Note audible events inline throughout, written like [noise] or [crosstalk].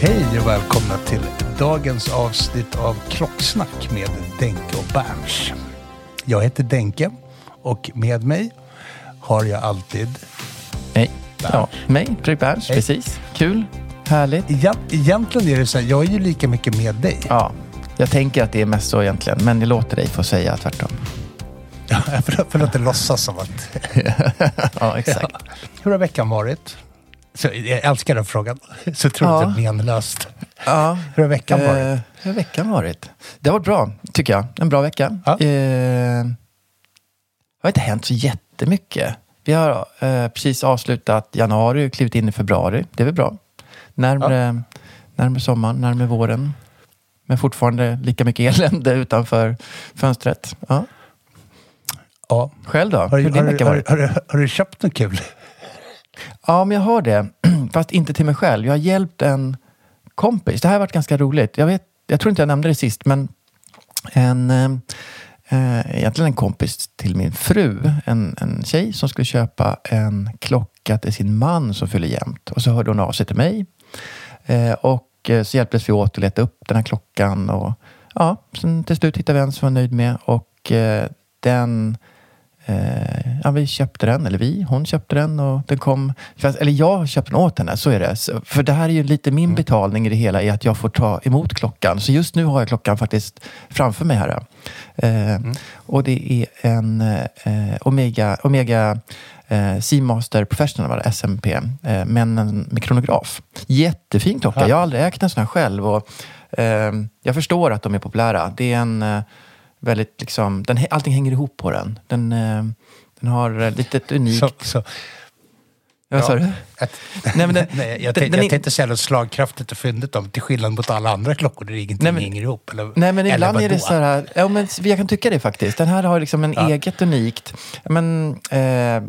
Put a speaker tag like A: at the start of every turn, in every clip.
A: Hej och välkomna till dagens avsnitt av Klocksnack med Denke och Berns. Jag heter Denke och med mig har jag alltid...
B: Nej. Ja, mig, Fredrik Berns, precis. Kul, härligt.
A: Egent- Egentligen är det så här, jag är ju lika mycket med dig.
B: Ja, jag tänker att det är mest så egentligen, men jag låter dig få säga tvärtom.
A: Ja, [laughs] för, för att inte låtsas som att... [laughs]
B: Ja, exakt.
A: Ja. Hur har veckan varit? Så, jag älskar den frågan. Så jag
B: Ja.
A: menlöst.
B: Ja.
A: Hur har veckan varit?
B: Eh, hur har veckan varit? Det har varit bra, tycker jag. En bra vecka.
A: Ja.
B: Eh, det har inte hänt så jättemycket. Vi har eh, precis avslutat januari och klivit in i februari. Det är väl bra. Närmare, närmare sommaren, närmare våren. Men fortfarande lika mycket elände utanför fönstret. Ja.
A: Ja.
B: Själv då?
A: Har,
B: Hur har din
A: har,
B: vecka
A: du-
B: varit?
A: har, har, har du köpt något kul?
B: Ja, men jag har det. [clears throat] Fast inte till mig själv. Jag har hjälpt en kompis. Det här har varit ganska roligt. Jag, vet, jag tror inte jag nämnde det sist, men en, eh, eh, egentligen en kompis till min fru. En, en tjej som skulle köpa en klocka till sin man som fyller jämnt. Och så hörde hon av sig till mig. Eh, och eh, så hjälptes vi åt att leta upp den här klockan. Och, ja, sen till slut hittade vi en som var nöjd med. Och eh, den Eh, ja, vi köpte den, eller vi, hon köpte den och den kom, fast, eller jag köpte den åt henne, så är det. Så, för det här är ju lite min betalning i det hela, i att jag får ta emot klockan. Så just nu har jag klockan faktiskt framför mig här. Eh, Och det är en eh, Omega, Omega eh, Seamaster Professional, var det, SMP, eh, men en med kronograf. Jättefin klocka,
A: Ja.
B: jag har aldrig ägt en sån här själv. Och, eh, jag förstår att de är populära. Det är en eh, väldigt liksom, den, allting hänger ihop på den. Den, eh, den har eh, lite ett unikt...
A: Så, så,
B: Vad sa
A: ja.
B: du?
A: Att, [laughs]
B: Nej, men den- [laughs]
A: nej, jag, tänkte,
B: den
A: jag tänkte säga något slagkraftigt och fyndigt om, till skillnad mot alla andra klockor där ingenting
B: Nej, men-
A: hänger ihop. Eller,
B: Nej men
A: eller
B: ibland är det så här, ja men jag kan tycka det faktiskt. Den här har liksom en
A: Ja.
B: eget unikt, men eh,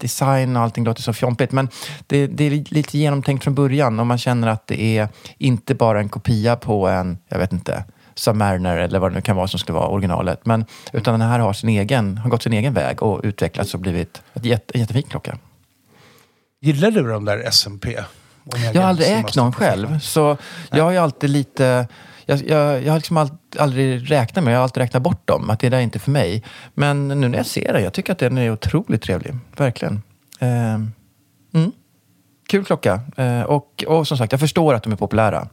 B: design och allting låter så fjompigt. Men det, det är lite genomtänkt från början och man känner att det är inte bara en kopia på en, jag vet inte, Submariner eller vad det nu kan vara som skulle vara originalet. Men, utan den här har, sin egen, har gått sin egen väg och utvecklats och blivit ett jätte, en jättefin klocka.
A: Gillar du de där SMP?
B: Jag har aldrig ägt någon själv. Så jag har ju alltid lite... Jag, jag, jag har liksom all, aldrig räknat med Jag har alltid räknat bort dem. Att det där är inte för mig. Men nu när jag ser den, jag tycker att den är otroligt trevlig. Verkligen. Ehm, mm. Kul klocka. Eh, och, och som sagt, jag förstår att de är populära.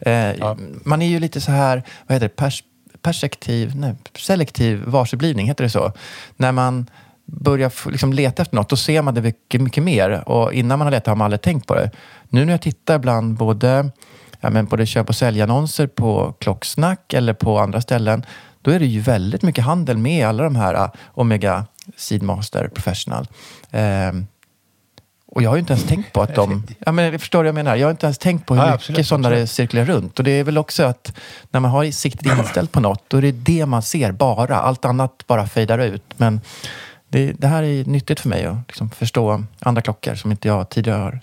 B: Eh, Man är ju lite så här, vad heter det, pers, perspektiv, nej, selektiv varseblivning, heter det så? När man börjar liksom leta efter något, då ser man det mycket, mycket mer. Och innan man har letat har man aldrig tänkt på det. Nu när jag tittar bland både, ja, men både köp och säljannonser på Klocksnack eller på andra ställen, då är det ju väldigt mycket handel med alla de här uh, Omega Seedmaster Professional. Ehm, Och jag har ju inte ens tänkt på att de... Ja, men, förstår du vad jag menar? Jag har inte ens tänkt på hur
A: Ja,
B: mycket
A: absolut,
B: sådana det cirkulerar runt. Och det är väl också att när man har siktet inställt på något, då är det det man ser bara. Allt annat bara fejdar ut. Men det, det här är nyttigt för mig att liksom förstå andra klockor som inte jag tidigare har,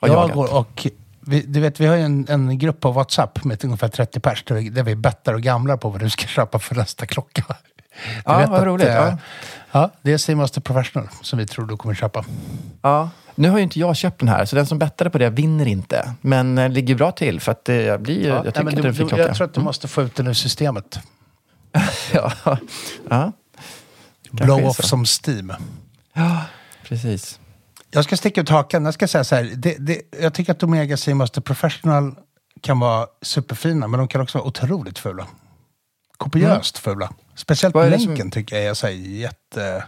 B: har
A: Jag
B: jagat.
A: går och, vi, du vet, vi har ju en, en grupp på WhatsApp med ungefär 30 pers där vi, där vi bettar och gamlar på vad du ska köpa för nästa klocka. Du
B: Ja, vad roligt.
A: eh,
B: Ja.
A: Ja, det är Seamaster Professional som vi tror du kommer köpa.
B: Ja. Nu har ju inte jag köpt den här, så den som bettade på det vinner inte. Men eh, ligger bra till, för att det blir ju...
A: Ja,
B: jag
A: nej,
B: tycker
A: men
B: att det är en
A: du,
B: fin
A: du,
B: klocka.
A: jag tror att du måste få ut den ur systemet. [laughs]
B: ja. ja,
A: Blow
B: är
A: off
B: så.
A: som steam.
B: precis.
A: Jag ska sticka ut hakan. Jag ska säga så här. Det, det, jag tycker att Omega Seamaster Professional kan vara superfina, men de kan också vara otroligt fula. Kopiöst fula. Speciellt
B: Vad är det
A: länken
B: som-
A: tycker jag är så här jätte...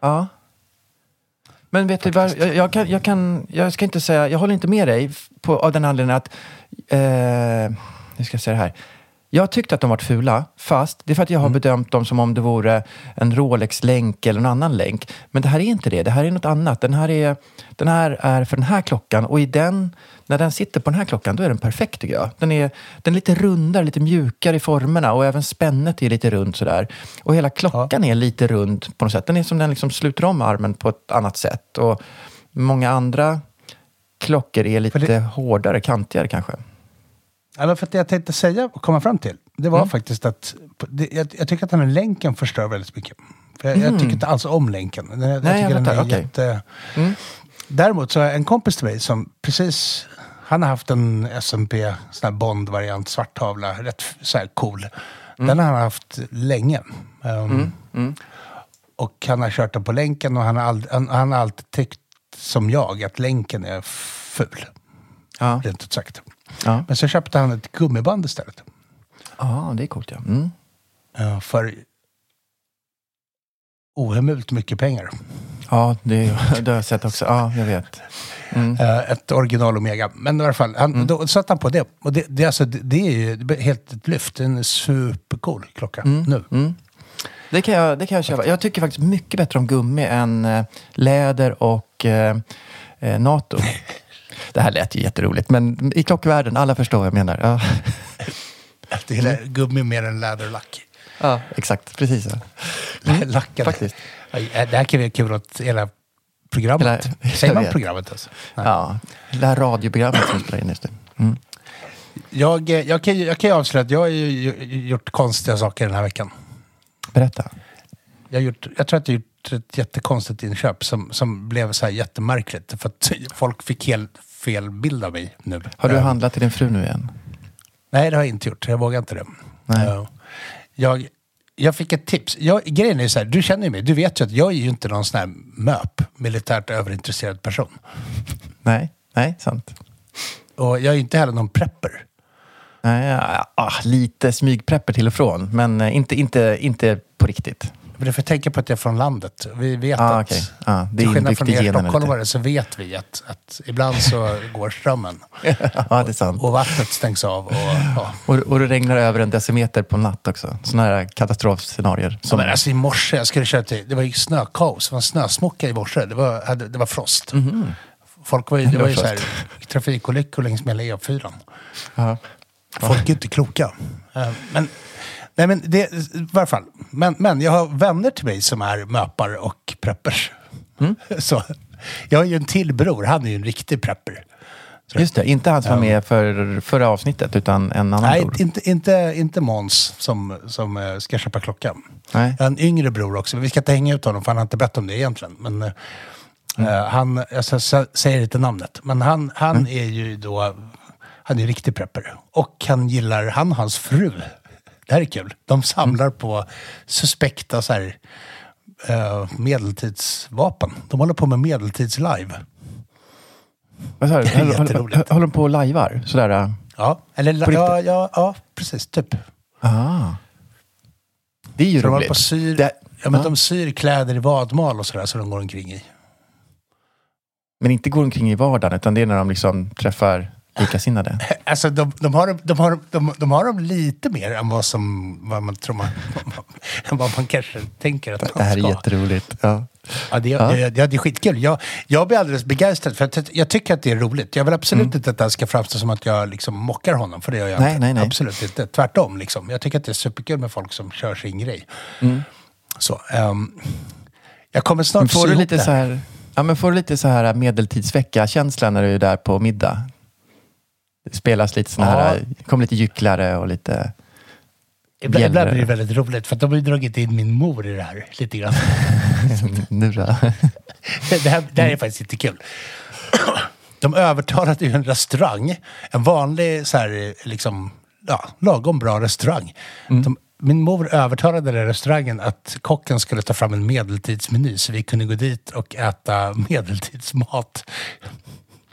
B: Ja. Men vet du vad, jag, jag, kan, jag kan, jag ska inte säga, jag håller inte med dig f- på, av den anledningen att, eh, hur ska jag säga det här? Jag tyckte att de var fula, fast det är för att jag har bedömt dem som om det vore en Rolex-länk eller en annan länk. Men det här är inte det, det här är något annat. Den här är, den här är för den här klockan och i den, när den sitter på den här klockan, då är den perfekt tycker jag. Den är, den är lite rundare, lite mjukare i formerna och även spännet är lite runt sådär. Och hela klockan är lite rund på något sätt. Den är som den liksom sluter om armen på ett annat sätt. Och många andra klockor är lite
A: det-
B: hårdare, kantigare kanske.
A: Ja, för att jag tänkte säga och komma fram till, det var faktiskt att det, jag, jag tycker att den här länken förstör väldigt mycket. För jag, jag tycker inte alls om länken. Jag, jag
B: Nej, jag
A: tycker den
B: fattar,
A: är
B: okej.
A: jätte... Däremot så har jag en kompis till mig som precis... Han har haft en S&P sån här Bond-variant, svart tavla, rätt så här cool. Den har han haft länge. Um, Och han har kört den på länken och han har, ald- han, han har alltid tyckt som jag att länken är ful.
B: Ja,
A: Rent ut sagt.
B: Ja.
A: Men så köpte han ett gummiband istället.
B: ja det är coolt ja. Mm.
A: Ja, för ohemult mycket pengar.
B: Ja, det, [laughs] det har jag sett också. Ja, jag vet. Mm.
A: Eh, ett original Omega. Men i alla fall, han, då satte han på det. Och det, det, alltså, det, det är ju helt ett lyft. Det är en supercool klocka nu.
B: Det kan, jag, det kan jag köpa. Jag tycker faktiskt mycket bättre om gummi än eh, läder och eh, eh, NATO. [laughs] Det här lät ju jätteroligt, men i klockvärlden, alla förstår vad jag menar. Ja,
A: Det är gummi mer än läderlack.
B: ja exakt. Precis. Ja.
A: Lackade.
B: faktiskt.
A: Ja, Det här kan vi kul åt hela programmet.
B: Hela-
A: Säger man programmet alltså? Nej.
B: Ja, det här radioprogrammet som spelar in just nu. Mm.
A: Jag, eh, jag, kan, jag kan avslöja att jag har gjort konstiga saker den här veckan.
B: Berätta.
A: Jag, gjort, jag tror att jag har gjort ett jättekonstigt inköp som, som blev så här jättemärkligt. För att folk fick helt fel bild av mig nu.
B: Har du
A: Eh,
B: handlat till din fru nu igen?
A: Nej, det har jag inte gjort. Jag vågar inte det.
B: Nej.
A: Eh, Jag, jag fick ett tips. Jag, grejen är så här, du känner ju mig. Du vet ju att jag är ju inte någon sån här MÖP, militärt överintresserad person.
B: Nej, nej, sant.
A: Och jag är ju inte heller någon prepper.
B: Nej, ah, lite smygprepper till och från, men eh, inte, inte, inte på riktigt.
A: För det får tänka på att jag är från landet. Vi vet
B: Ah,
A: att,
B: okej. Ah, det är
A: till skillnad från er stockholmare så vet vi att, att ibland så [laughs] går strömmen.
B: ja, det är sant.
A: Och vattnet stängs av. Och, ja.
B: Och, och det regnar över en decimeter på natt också. Sådana här katastrofscenarier.
A: Som... Men alltså i morse, jag skulle köra till, det var ju snökaos. Det var en snösmocka i morse. Det var, det var frost. Folk var ju, det var ju så här, trafikolyckor längs med hela E4.
B: Ja.
A: Folk är inte kloka. Eh, Men, nej men det, i varje fall. Men, men jag har vänner till mig som är möpar och preppers. [laughs] Så, jag har ju en till bror, han är ju en riktig prepper.
B: Just det, inte han som var med för förra avsnittet, utan en annan
A: Nej,
B: bror.
A: inte, inte, inte Måns som, som eh, ska köpa klockan.
B: Nej.
A: Jag har en yngre bror också. Vi ska inte hänga ut honom för han har inte bett om det egentligen. Men eh, eh, han, jag säger inte namnet. Men han, han är ju då, han är riktig prepper. Och han gillar, han och hans fru, det här är kul. De samlar på suspekta så här, eh, medeltidsvapen. De håller på med medeltidslive.
B: Vad sa du? Håller, håller,
A: jätteroligt.
B: håller de på och lajvar? Sådär? äh?
A: Ja, eller
B: På
A: ja,
B: riktigt?
A: ja, ja, precis, typ.
B: Ah. Det är ju
A: Så de håller
B: roligt.
A: på och syr,
B: Det-
A: ja, men
B: ja.
A: de syr kläder i vadmal och sådär så de går omkring i.
B: Men inte går omkring i vardagen, utan det är när de liksom träffar likasinnade. [laughs]
A: Alltså de, de, har, de, har, de, de har dem lite mer än vad, som, vad man tror man, [laughs] vad man kanske tänker att
B: Det
A: man
B: här är
A: ska.
B: jätteroligt. Ja.
A: Ja, det,
B: Ja.
A: Det, det, det är skitkul. Jag, jag blir alldeles begeistrad för att jag- tycker att det är roligt. Jag vill absolut inte att det här ska framstå som att jag liksom mockar honom, för det gör jag
B: Nej,
A: inte.
B: nej, nej.
A: Absolut inte. Tvärtom. Liksom. Jag tycker att det är superkul med folk som kör sin grej. Så, ehm, jag kommer snart
B: Men får
A: sy
B: du
A: ihop
B: lite
A: det
B: så här, ja, men får du lite så här medeltidsvecka-känsla när du är där på middag? Spelas lite såna
A: Ja.
B: här, kommer lite gycklare och lite...
A: Ibland, ibland blir det väldigt roligt, för de har ju dragit in min mor i det här lite grann. [laughs]
B: nu då? [laughs]
A: det, här, det här är faktiskt inte kul. [clears throat] De övertalade ju en restaurang, en vanlig så här, liksom, ja, lagom bra restaurang. De, min mor övertalade den restaurangen att kocken skulle ta fram en medeltidsmeny så vi kunde gå dit och äta [laughs] medeltidsmat.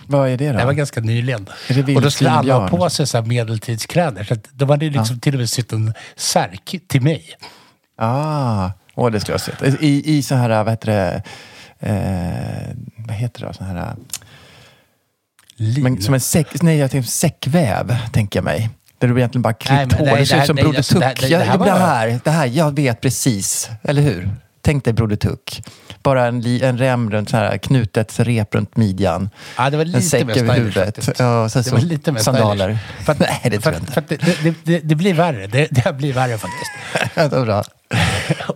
B: Vad är det då?
A: Det var ganska nyligen. Och då skulle alla ha på sig så medeltidskläder. Så de hade liksom till och med sytt en särk till mig.
B: Ah, åh, det skulle jag ha sett. I, I så här, vad heter det, eh, vad heter det då? Så här,
A: Lin.
B: men, som en säck, nej, jag tänker säckväv, tänker jag mig. Där du egentligen bara klippt hår. Det ser ut som Broder
A: alltså, det här-
B: Tuck.
A: det- det
B: det här, det här, jag vet precis. Eller hur? Tänk dig Broder Tuck. Bara en, li- en rem runt, så här, knutet rep runt midjan.
A: Ja, det var lite
B: en säck
A: mer
B: över huvudet. Ja, sen
A: Det var lite mer
B: sandaler. [laughs]
A: För att,
B: Nej, det tror jag
A: för att det, det, det, det blir värre. Det, det blir värre faktiskt. [laughs]
B: Det var bra. [laughs]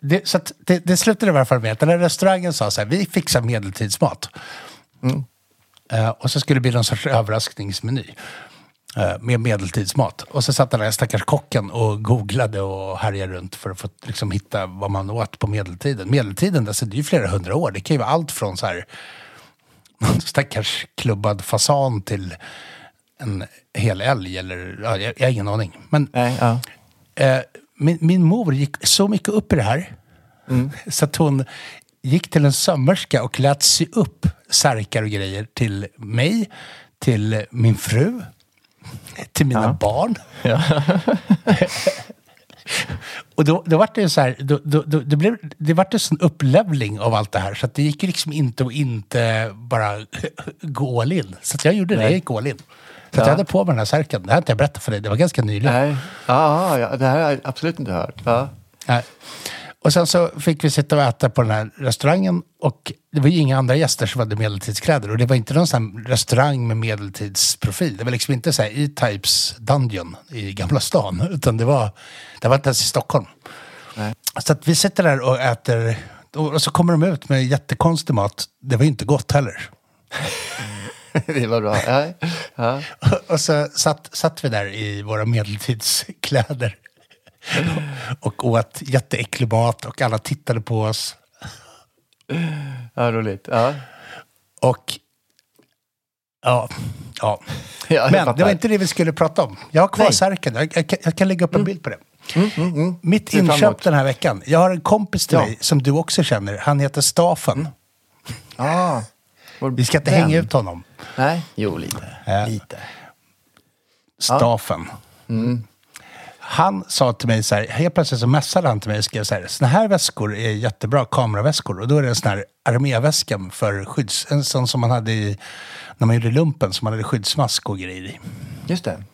A: Det, så att det, det slutade i alla fall med att den här restaurangen sa så här, vi fixar medeltidsmat. Eh, och så skulle det bli någon sorts överraskningsmeny med medeltidsmat. Och så satt den här stackars kocken och googlade och härjade runt för att få liksom, hitta vad man åt på medeltiden. Medeltiden, alltså, det är ju flera hundra år. Det kan ju vara allt från så här, någon stackars klubbad fasan till en hel älg eller, ja, jag, jag har ingen aning. Men
B: Nej, ja.
A: Eh, min, min mor gick så mycket upp i det här [laughs] så att hon gick till en sömmerska och lät sy upp särkar och grejer till mig, till min fru, till mina barn. [laughs] och då, då var det så här, då, då, då, det, blev, det var en sån upplevling av allt det här så att det gick liksom inte att inte bara [laughs] gå all in. Så jag gjorde det, jag gick all in. Så att jag hade på mig den här särken, det här har inte jag berättat för dig, det var ganska nyligen.
B: Nej. Ja, ja, det här har jag absolut inte hört. Ja.
A: Nej. Och sen så fick vi sitta och äta på den här restaurangen och det var ju inga andra gäster som hade medeltidskläder och det var inte någon sån här restaurang med medeltidsprofil. Det var liksom inte så här E-Types Dungeon i Gamla stan utan det var, det var inte ens i Stockholm.
B: Nej.
A: Så att vi sitter där och äter och och så kommer de ut med jättekonstig mat. Det var ju inte gott heller. [laughs]
B: Det var bra. Ja. Ja. [laughs]
A: Och så satt, satt vi där i våra medeltidskläder [laughs] och åt jätteäcklig mat och alla tittade på oss.
B: ja, roligt. Ja.
A: Och ja, ja. [laughs]
B: Ja,
A: Men det var inte det vi skulle prata om. Jag har kvar
B: Nej.
A: särken. Jag, jag, kan- jag kan lägga upp en bild på det. Mitt
B: Ser fram
A: inköp
B: emot.
A: den här veckan. Jag har en kompis till
B: Ja.
A: mig som du också känner. Han heter Stafen.
B: Ah. Vår
A: Vi ska inte
B: vän.
A: hänga ut honom.
B: Nej, jo lite.
A: Ja.
B: Lite.
A: Stafen. Han sa till mig så här, helt plötsligt så mässade han till mig och skrev så här, såna här väskor är jättebra kameraväskor. Och då är det en sån här arméväska för skydds... En sån som man hade i, när man gjorde lumpen, som man hade skyddsmask och grejer i.
B: Just det.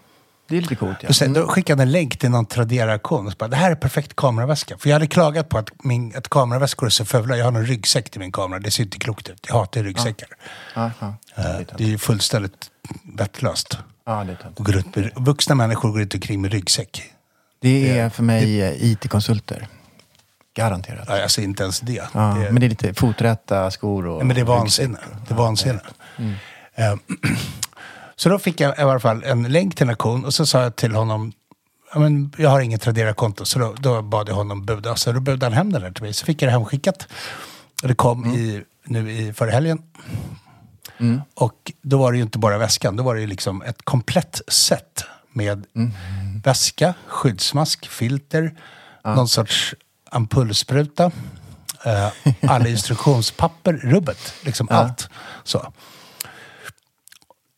B: Det är lite coolt. Ja.
A: Och sen, då skickade han en länk till någon Tradera-auktion och så bara, det här är perfekt kameraväska. För jag hade klagat på att, min, att kameraväskor är så fula. Jag har någon ryggsäck till min kamera, det ser inte klokt ut. Jag hatar ryggsäckar.
B: Ja, ja.
A: Eh,
B: Det är
A: ju fullständigt vettlöst.
B: Ja, det är.
A: Och med, vuxna människor går inte omkring med ryggsäck.
B: Det är för mig eh, IT-konsulter. Garanterat.
A: Ja, Alltså inte ens det.
B: Ja,
A: det
B: Men det är lite foträta skor och...
A: Nej, men det är vansinne. Det är vansinne. Eh, [clears throat] Så då fick jag i alla fall en länk till en auktion och så sa jag till honom Ja, men jag har inget Tradera-konto så då, då bad jag honom buda. Så då budade han hem den där till mig. Så fick jag det hemskickat. Och det kom i, nu i förra helgen. Och då var det ju inte bara väskan. Då var det ju liksom ett komplett set med väska, skyddsmask, filter, någon sorts ampullspruta, eh, alla instruktionspapper, rubbet, liksom allt. Så.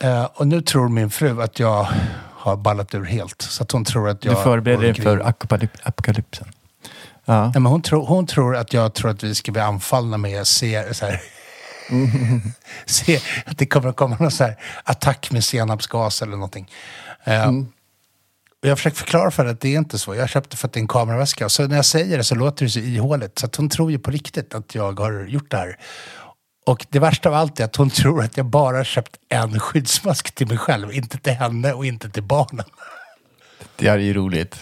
A: Eh, och nu tror min fru att jag har ballat ur helt. Så att hon tror att jag...
B: Du förbereder dig för apokalypsen. Ja.
A: Nej, men hon, tror, hon tror att jag tror att vi ska bli anfallna med se, så här, [laughs] Se att det kommer att komma någon så här attack med senapsgas eller någonting. Eh, och jag försöker förklara för henne att det är inte så. Jag köpte för att det är en kameraväska. Och så när jag säger det så låter det så ihåligt. Så att hon tror ju på riktigt att jag har gjort det här. Och det värsta av allt är att hon tror att jag bara köpt en skyddsmask till mig själv. Inte till henne och inte till barnen.
B: Det är ju roligt.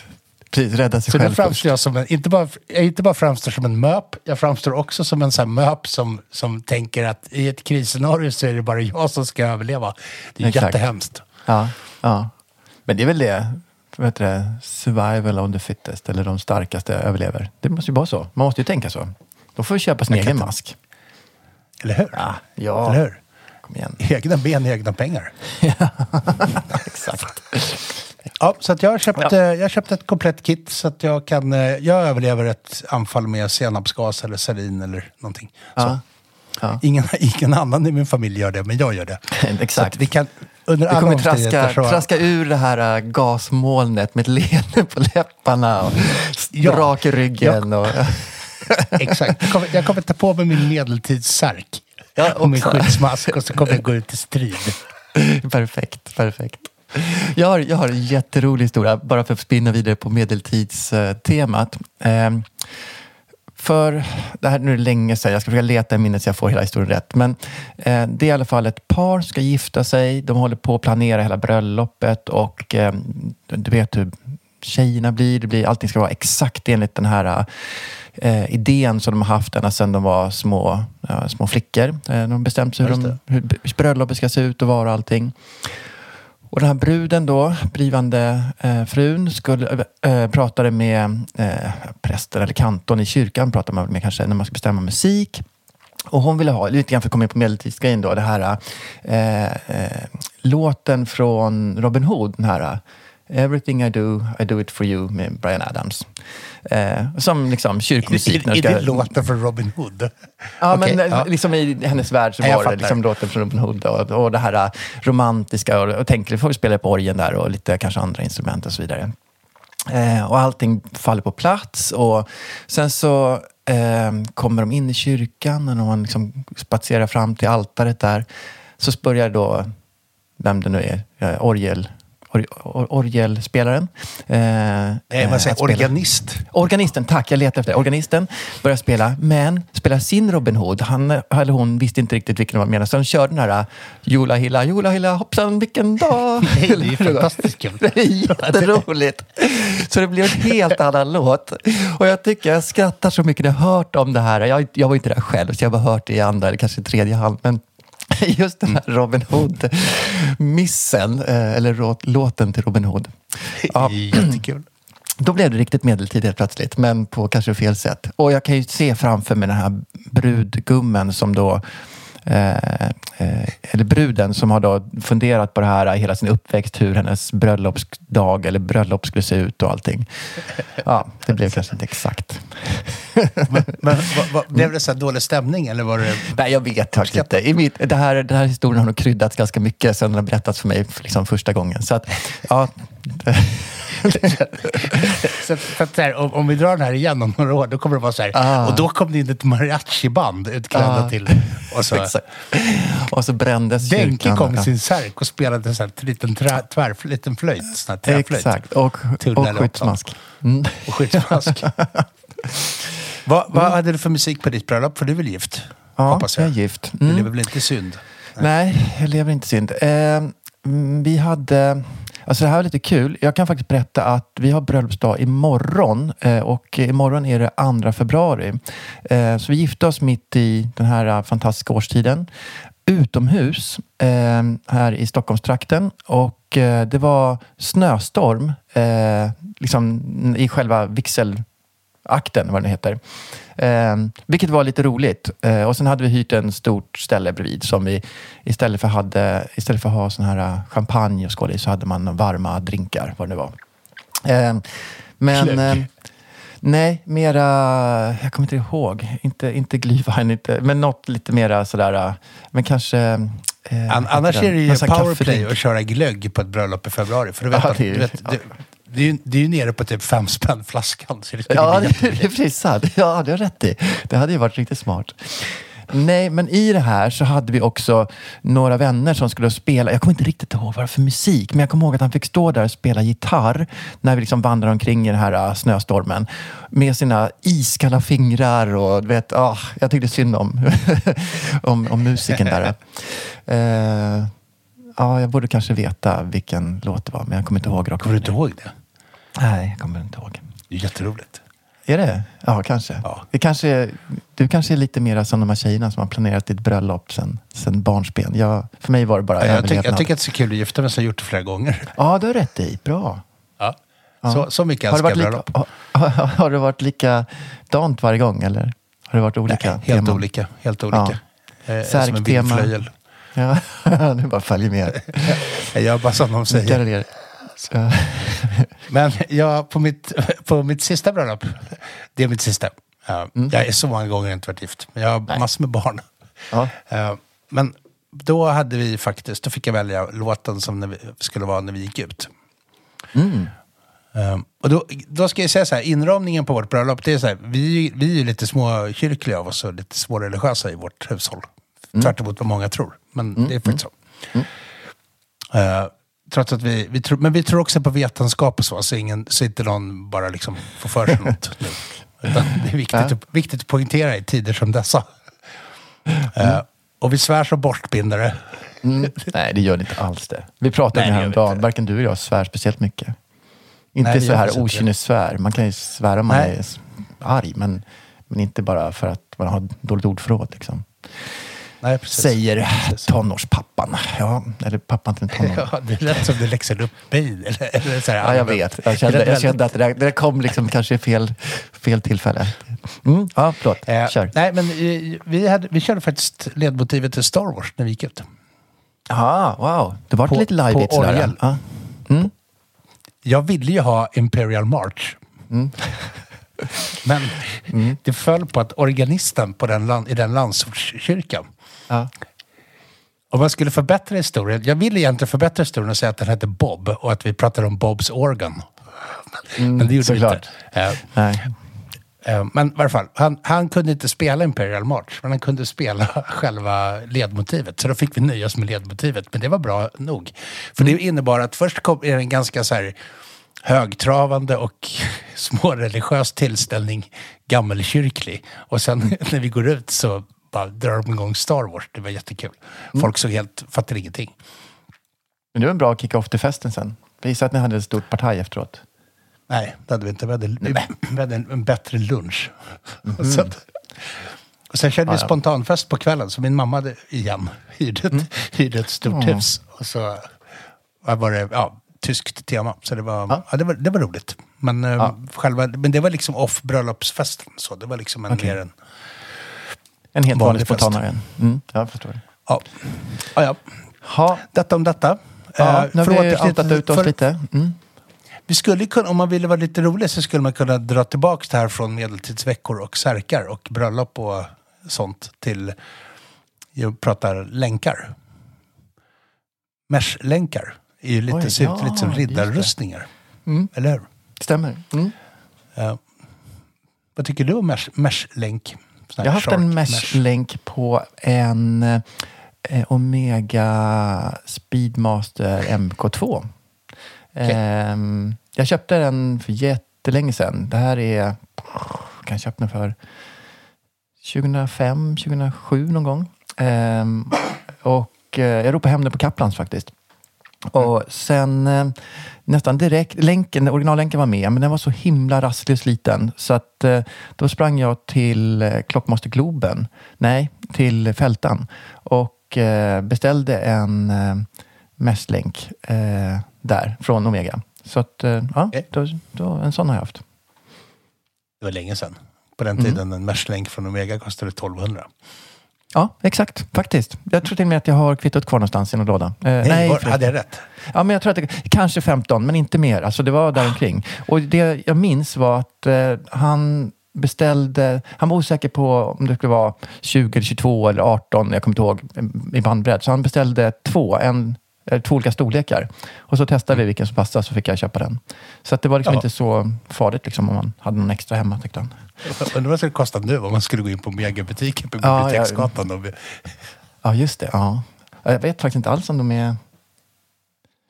B: Precis, rädda sig
A: Så
B: själv
A: framstår
B: först.
A: jag som en, inte bara, jag inte bara framstår som en möp, jag framstår också som en sån möp som, som tänker att i ett krisscenario så är det bara jag som ska överleva. Det är
B: Exakt.
A: jättehemskt.
B: Ja, ja. Men det är väl det, vad heter det, survival of the fittest, eller de starkaste överlever. Det måste ju vara så. Man måste ju tänka så. Då får vi köpa sin
A: Jag kan
B: egen
A: inte-
B: mask.
A: Eller hur?
B: Ja, ja.
A: Eller hur?
B: Kom igen.
A: Egna ben, egna pengar. [laughs]
B: Exakt.
A: Ja, så att jag har köpt, eh, jag har köpt ett komplett kit så att jag kan, eh, jag överlever ett anfall med senapsgas eller sarin eller någonting. Så.
B: Ja. Ja.
A: Ingen, [laughs] ingen annan i min familj gör det, men jag gör det. [laughs] Så
B: Exakt.
A: att vi kan, under
B: Du kommer traska, traska ur det här äh, gasmolnet med ett leende på läpparna och
A: Ja.
B: rak i ryggen. Och, [laughs]
A: Exakt. Jag kommer, jag kommer ta på mig min medeltidssärk
B: Ja,
A: och min skyddsmask och så kommer jag gå ut i strid. [laughs]
B: perfekt, perfekt. Jag har, jag har en jätterolig historia, bara för att spinna vidare på medeltidstemat. Ehm, för, det här nu är det länge sedan, jag ska försöka leta i minnet så jag får hela historien rätt. Men eh, det är i alla fall ett par som ska gifta sig. De håller på att planera hela bröllopet och eh, du vet hur tjejerna blir. Det blir. Allting ska vara exakt enligt den här eh, idén som de har haft ända sedan de var små, ja, små flickor. Eh, de har bestämt sig hur, de, hur bröllopet ska se ut och vara och allting. Och den här bruden då, blivande eh, frun, skulle, eh, pratade med eh, prästen eller kantorn i kyrkan, pratade man med kanske när man ska bestämma musik. Och hon ville ha, lite grann för att komma in på medeltidsgrejen då, det här eh, eh, låten från Robin Hood, den här Everything I do, I do it for you med Brian Adams. Eh, som liksom kyrkomusik. när
A: Är,
B: det
A: är det låten från Robin Hood?
B: Ja,
A: Okej,
B: men
A: ja.
B: liksom i hennes värld så
A: Ja, jag
B: var det liksom låten från Robin Hood och, och det här äh, romantiska och, och tänker, får vi spela på orgeln där och lite kanske andra instrument och så vidare. Eh, och allting faller på plats och sen så eh, kommer de in i kyrkan och man liksom spatserar fram till altaret där så börjar då, vem det nu är, eh, orgel, or, or, orgelspelaren. Eh,
A: Nej,
B: eh,
A: man säger
B: spela.
A: organist.
B: Organisten, tack, jag letar efter det. Organisten börjar spela, men spelar sin Robin Hood. Han eller hon visste inte riktigt vilken de menade, så de körde den här Jola hilla, jola hilla, hoppsan vilken dag. [laughs]
A: Nej, det är ju fantastiskt kul. [laughs]
B: Det är jätteroligt. Så det blir en helt annan låt. Och jag tycker jag skrattar så mycket när jag hört om det här. Jag, jag var inte där själv, så jag har bara hört det i andra eller kanske tredje hand. Men [laughs] just den här Robin Hood-missen, eh, eller låten till Robin Hood. Ja. [laughs]
A: Jättekul.
B: Då blev det riktigt medeltid helt plötsligt, men på kanske fel sätt. Och jag kan ju se framför mig den här brudgummen som då Eh, eh, eller bruden som har då funderat på det här hela sin uppväxt, hur hennes bröllopsdag eller bröllop skulle se ut och allting. Ja, det blev kanske inte exakt.
A: Men vad, vad, blev det så här dålig stämning eller var det...
B: Nej, jag vet faktiskt inte. I mitt, det här, den här historien har nog kryddats ganska mycket sen den har berättats för mig liksom första gången. Så att, ja, [laughs]
A: Så, att så här, om, om vi drar den här igen om några år, då kommer det vara så här.
B: Ah.
A: Och då kom det in ett mariachi-band utklädda
B: Ah.
A: till. [laughs] Och så.
B: Och så brändes
A: Denke
B: kyrkan.
A: kom i sin särk och spelade så här, en liten, trä, tvär, liten flöjt. Sån här.
B: Exakt, och,
A: Tulla
B: och skyddsmask. Mm.
A: Och skyddsmask. [laughs] vad, vad hade du för musik på ditt bröllop? För du är väl gift?
B: Ja,
A: hoppas jag.
B: jag är gift. Mm.
A: lever väl inte synd?
B: Nej, jag lever inte synd. Eh, mm, vi hade... Alltså det här var lite kul. Jag kan faktiskt berätta att vi har bröllopsdag imorgon eh, och imorgon är det 2 februari. Eh, så vi gifte oss mitt i den här eh, fantastiska årstiden utomhus här i Stockholmstrakten och det var snöstorm liksom i själva vigselakten, vad den heter. Eh, vilket var lite roligt. Eh, och sen hade vi hyrt en stort ställe bredvid som vi istället för, hade, istället för att ha sån här eh, champagne och skål i så hade man varma drinkar, vad det nu var. Eh, men... Nej, mera... Jag kommer inte ihåg. Inte, inte glühwein, [laughs] inte, men något lite mera sådär... eh, Men kanske... Eh,
A: An, annars är det ju powerplay att köra glögg på ett bröllop i februari. För du vet,
B: Ja, är
A: du vet, det, det, är ju, det är ju nere på typ fem spänn flaskan. Så det
B: Ja, det, det är precis sant. Ja, det har rätt i. Det hade ju varit riktigt smart. Nej, men i det här så hade vi också några vänner som skulle spela. Jag kommer inte riktigt ihåg vad det var för musik, men jag kommer ihåg att han fick stå där och spela gitarr när vi liksom vandrade omkring i den här uh, snöstormen med sina iskalla fingrar och du vet, ah, jag tyckte synd om, [laughs] om, om musiken där. [laughs] Eh, ja, jag borde kanske veta vilken låt det var, men jag kommer inte ihåg.
A: Kommer du inte ihåg det?
B: Nej, jag kommer inte ihåg.
A: Det är jätteroligt.
B: Är det? Ja, kanske.
A: Ja.
B: Det kanske är, du kanske är lite mer som de här tjejerna som har planerat ditt bröllop sen, sen barnsben. Jag, för mig var det bara
A: Jag, tycker-
B: överlevnad.
A: jag tycker att det är så kul att gifta mig så jag har gjort det flera gånger.
B: Ja, du har rätt i. Bra.
A: Ja.
B: Ja.
A: Så, så mycket älskar jag
B: lika,
A: bröllop. [laughs]
B: har, har, har det varit likadant varje gång eller? Har det varit olika?
A: Nej, helt
B: teman?
A: olika. Helt olika. Eh, som en vindflöjel.
B: Ja, [laughs] du bara följer med. [laughs]
A: Jag bara som de säger.
B: Ja. [laughs]
A: Men jag, på, mitt, på mitt sista bröllop, det är mitt sista. Ja, Jag är så många gånger inte varit gift. Men jag har
B: Mm. Nej.
A: massor med barn.
B: Ja.
A: Eh, Men då hade vi faktiskt, då fick jag välja låten som när vi, skulle vara när vi gick ut.
B: Mm.
A: Eh, Och då, då ska jag säga så här, inramningen på vårt bröllop, det är så här, vi, vi är ju lite småkyrkliga av oss och lite småreligiösa i vårt hushåll.
B: Mm.
A: Tvärt emot vad många tror. Men det är faktiskt så. Eh, trots att vi, vi tror, men vi tror också på vetenskap och så, så, ingen, så inte någon bara liksom får för sig något [laughs] nu. Utan det är viktigt, att, viktigt att poängtera i tider som dessa. Eh, och vi svär som borstbindare.
B: Mm. [laughs] Nej, det gör det inte alls det. Vi pratade om
A: det
B: häromdagen. Varken du eller jag svär speciellt mycket. Inte
A: Nej,
B: så här okynnessvär. Man kan ju svära om man
A: Nej.
B: är arg, men, men inte bara för att man har dåligt ordförråd. Liksom.
A: Nej, precis.
B: Säger tonårspappan. Ja, eller pappan till en tonåring. [laughs]
A: Ja, det lät som du läxade upp mig. Eller, eller så här,
B: Ja, jag vet. Jag kände, jag kände att det där, det där kom liksom kanske i fel, fel tillfälle. Mm, ja, förlåt.
A: Eh,
B: Kör.
A: nej, men eh, vi, hade, vi körde faktiskt ledmotivet till Star Wars när vi gick ut.
B: Aha, wow. Det var
A: På-
B: lite live sådär. Ja.
A: Jag ville ju ha Imperial March.
B: Mm. [laughs]
A: Men det föll på att organisten på den, land- i den landsortskyrkan,
B: Ja.
A: om man skulle förbättra historien, jag ville egentligen förbättra historien och säga att den hette Bob och att vi pratade om Bobs organ. Men det gjorde vi inte. Eh,
B: Nej.
A: Eh, Men i varje fall, han, han kunde inte spela Imperial March, men han kunde spela [laughs] själva ledmotivet. Så då fick vi nöja oss med ledmotivet, men det var bra nog. För det innebar att först kom är en ganska så här högtravande och [laughs] småreligiös tillställning, gammelkyrklig. Och sen [laughs] när vi går ut så bara drar de igång Star Wars. Det var jättekul. Folk såg helt, fattade ingenting.
B: Men det var en bra kick-off till festen sen. Jag gissar att ni hade ett stort partaj efteråt.
A: Nej, det hade vi inte. Vi hade, [clears throat] vi hade en, en bättre lunch. [laughs] så att, och sen körde vi spontanfest på kvällen, så min mamma hade, igen hyrde ett, hyrde ett stort hus. Och så var det ja, tyskt tema, så det var, ja.
B: Ja.
A: det var, det var roligt. Men, eh,
B: Ja.
A: själva, men det var liksom off bröllopsfesten, så det var liksom en
B: Okej.
A: mer en...
B: En helt
A: Vanlig
B: vanlig spontanare. Mm, jag förstår.
A: Ja. Ja, ja.
B: Ha.
A: Detta om detta.
B: Ja,
A: Eh,
B: nu har vi outat ut oss
A: för-
B: lite. Mm.
A: Vi skulle kunna, om man ville vara lite rolig så skulle man kunna dra tillbaka det här från medeltidsveckor och särkar och bröllop och sånt till, jag pratar länkar. Mesh-länkar är ju lite,
B: Oj,
A: ser ut
B: ja,
A: lite som riddarrustningar.
B: Mm.
A: Eller hur?
B: Stämmer. Mm.
A: Ja. vad tycker du om mesh- mesh-länk? Sån här
B: Jag har haft en mesh-länk på en eh, Omega Speedmaster MK2. Ehm, jag köpte den för jättelänge sedan. Det här är, kan jag köpa den för 2005, 2007 någon gång. Ehm, och eh, jag ropade hem den på Kaplans faktiskt. Och sen eh, nästan direkt, länken, originallänken var med, men den var så himla rasslig och sliten. Så att eh, då sprang jag till eh, Klockmaster Globen, nej, till Fältan och eh, beställde en eh, messlänk eh, där från Omega. Så att, eh, ja, då, då, en sån har jag haft.
A: Det var länge sedan. På den
B: Mm.
A: tiden en mesh-länk från Omega kostade 1200.
B: Ja, exakt. Faktiskt. Jag tror till och med att jag har kvittot kvar någonstans i någon låda. Eh,
A: Nej, var,
B: förresten.
A: hade jag rätt?
B: Ja, men jag tror att det, kanske 15, men inte mer. Alltså det var där omkring. Och det jag minns var att eh, han beställde, han var osäker på om det skulle vara 20, eller 22 eller 18, jag kommer inte ihåg, i bandbredd. Så han beställde två, en eh, två olika storlekar. Och så testade vi vilken som passade så fick jag köpa den. Så att det var liksom
A: Ja.
B: inte så farligt liksom, om man hade någon extra hemma tyckte han.
A: Undrar vad det skulle kosta nu om man skulle gå in på megabutiken på
B: Ja,
A: Biblioteksgatan. och-
B: Ja, just det. Ja. Ja, Jag vet faktiskt inte alls om de är...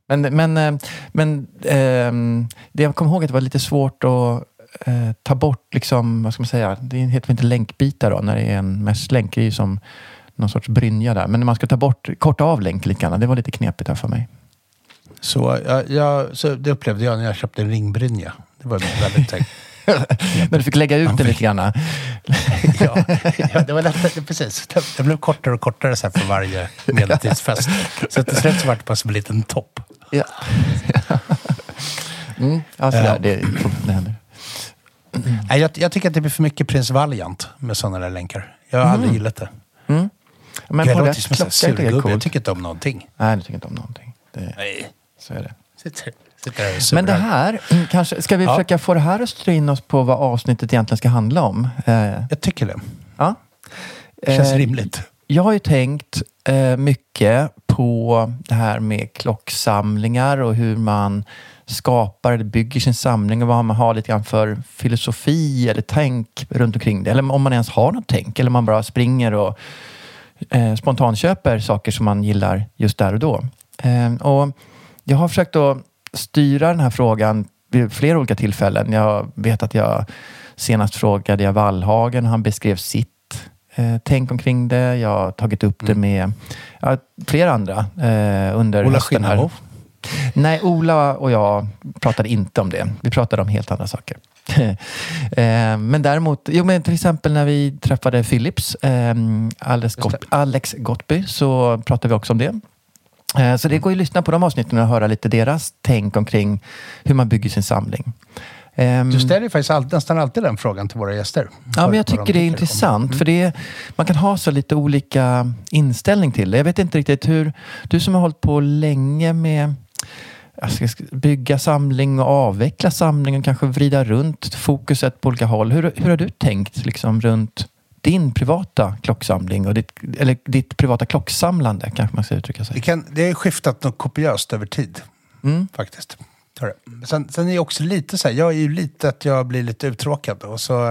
B: Men, men, eh, men ehm, det jag kommer ihåg att det var lite svårt att eh, ta bort, liksom, vad ska man säga, det heter väl inte länkbitar då, när det är en messlänk. Det är ju som någon sorts brynja där. Men när man ska ta bort, korta av länk lite grann, det var lite knepigt här för mig.
A: Så, jag, jag, så det upplevde jag när jag köpte en ringbrynja. Det var väldigt [laughs] [laughs]
B: När du fick lägga ut det lite grann. [laughs]
A: ja, ja, det var lättare, precis. Det, blev kortare och kortare så för varje [laughs] medeltidsfest. Så till slut så var det bara som en liten topp.
B: Ja. mm, ja, sådär, det, det händer.
A: Nej, jag, jag tycker att det blir för mycket Prins Valiant med sådana där länkar. Jag har aldrig gillat det.
B: Mm. Men
A: jag låter som en surgubbe. Jag tycker inte om någonting.
B: Nej, du tycker inte om någonting. Det,
A: Nej.
B: så är det.
A: Sitter, och
B: Men det här, mm, kanske, ska vi
A: Ja.
B: försöka få det här att styra in oss på vad avsnittet egentligen ska handla om? Eh,
A: Jag tycker det.
B: ja.
A: Det känns
B: Eh,
A: rimligt.
B: Jag har ju tänkt eh, mycket på det här med klocksamlingar och hur man skapar eller bygger sin samling och vad man har lite grann för filosofi eller tänk runt omkring det. Eller om man ens har något tänk eller om man bara springer och eh, spontanköper saker som man gillar just där och då. Eh, och jag har försökt att styra den här frågan vid flera olika tillfällen. Jag vet att jag senast frågade jag Wallhagen, han beskrev sitt eh, tänk omkring det. Jag har tagit upp det med ja, flera andra eh, under
A: Ola
B: hösten här. Nej, Ola och jag pratade inte om det. Vi pratade om helt andra saker. [laughs] eh, men däremot, jo men till exempel när vi träffade Philips, eh, Alex. Gott, Alex Gottby, så pratade vi också om det. Eh, Så det går ju att lyssna på de avsnitten och höra lite deras tänk omkring hur man bygger sin samling. Ehm,
A: Du ställer ju faktiskt all, nästan alltid den frågan till våra gäster.
B: Ja, men jag
A: Vad de
B: tycker det är
A: tycker
B: intressant. För det är, man kan ha så lite olika inställning till det. Jag vet inte riktigt hur... Du som har hållit på länge med sk- bygga samling och avveckla samling och kanske vrida runt fokuset på olika håll. Hur, hur har du tänkt liksom, runt din privata klocksamling och ditt, eller ditt privata klocksamlande kanske man ska uttrycka
A: Det,
B: sig.
A: kan, det har skiftat något kopiöst över tid.
B: Mm.
A: Faktiskt. Det. Sen, sen är det också lite så här, jag är ju lite att jag blir lite uttråkad och så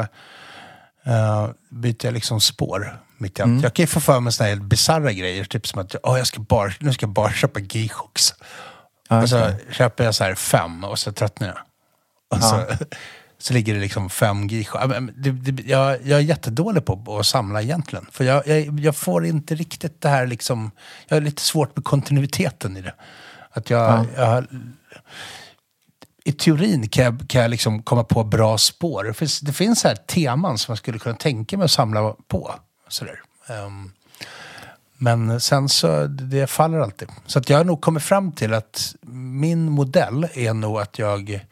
A: eh, byter jag liksom spår mitt i.
B: Mm.
A: Jag kan ju få för mig såna här bisarra grejer, typ som att oh, jag ska bara, nu ska jag bara köpa G-Shocks.
B: Ja,
A: och så
B: det.
A: köper jag så här fem och så tröttnar jag. Och så, så ligger det liksom fem G-Shocks. Ja, men det- det- Jag, jag är jättedålig på att samla egentligen. För jag, jag, jag får inte riktigt det här liksom, jag har lite svårt med kontinuiteten i det. Att jag, jag i teorin kan jag, kan jag liksom komma på bra spår. Det finns, det finns här teman som jag skulle kunna tänka mig att samla på. Sådär. Ehm, men sen så, det faller alltid. Så att jag har nog kommit fram till att min modell är nog att jag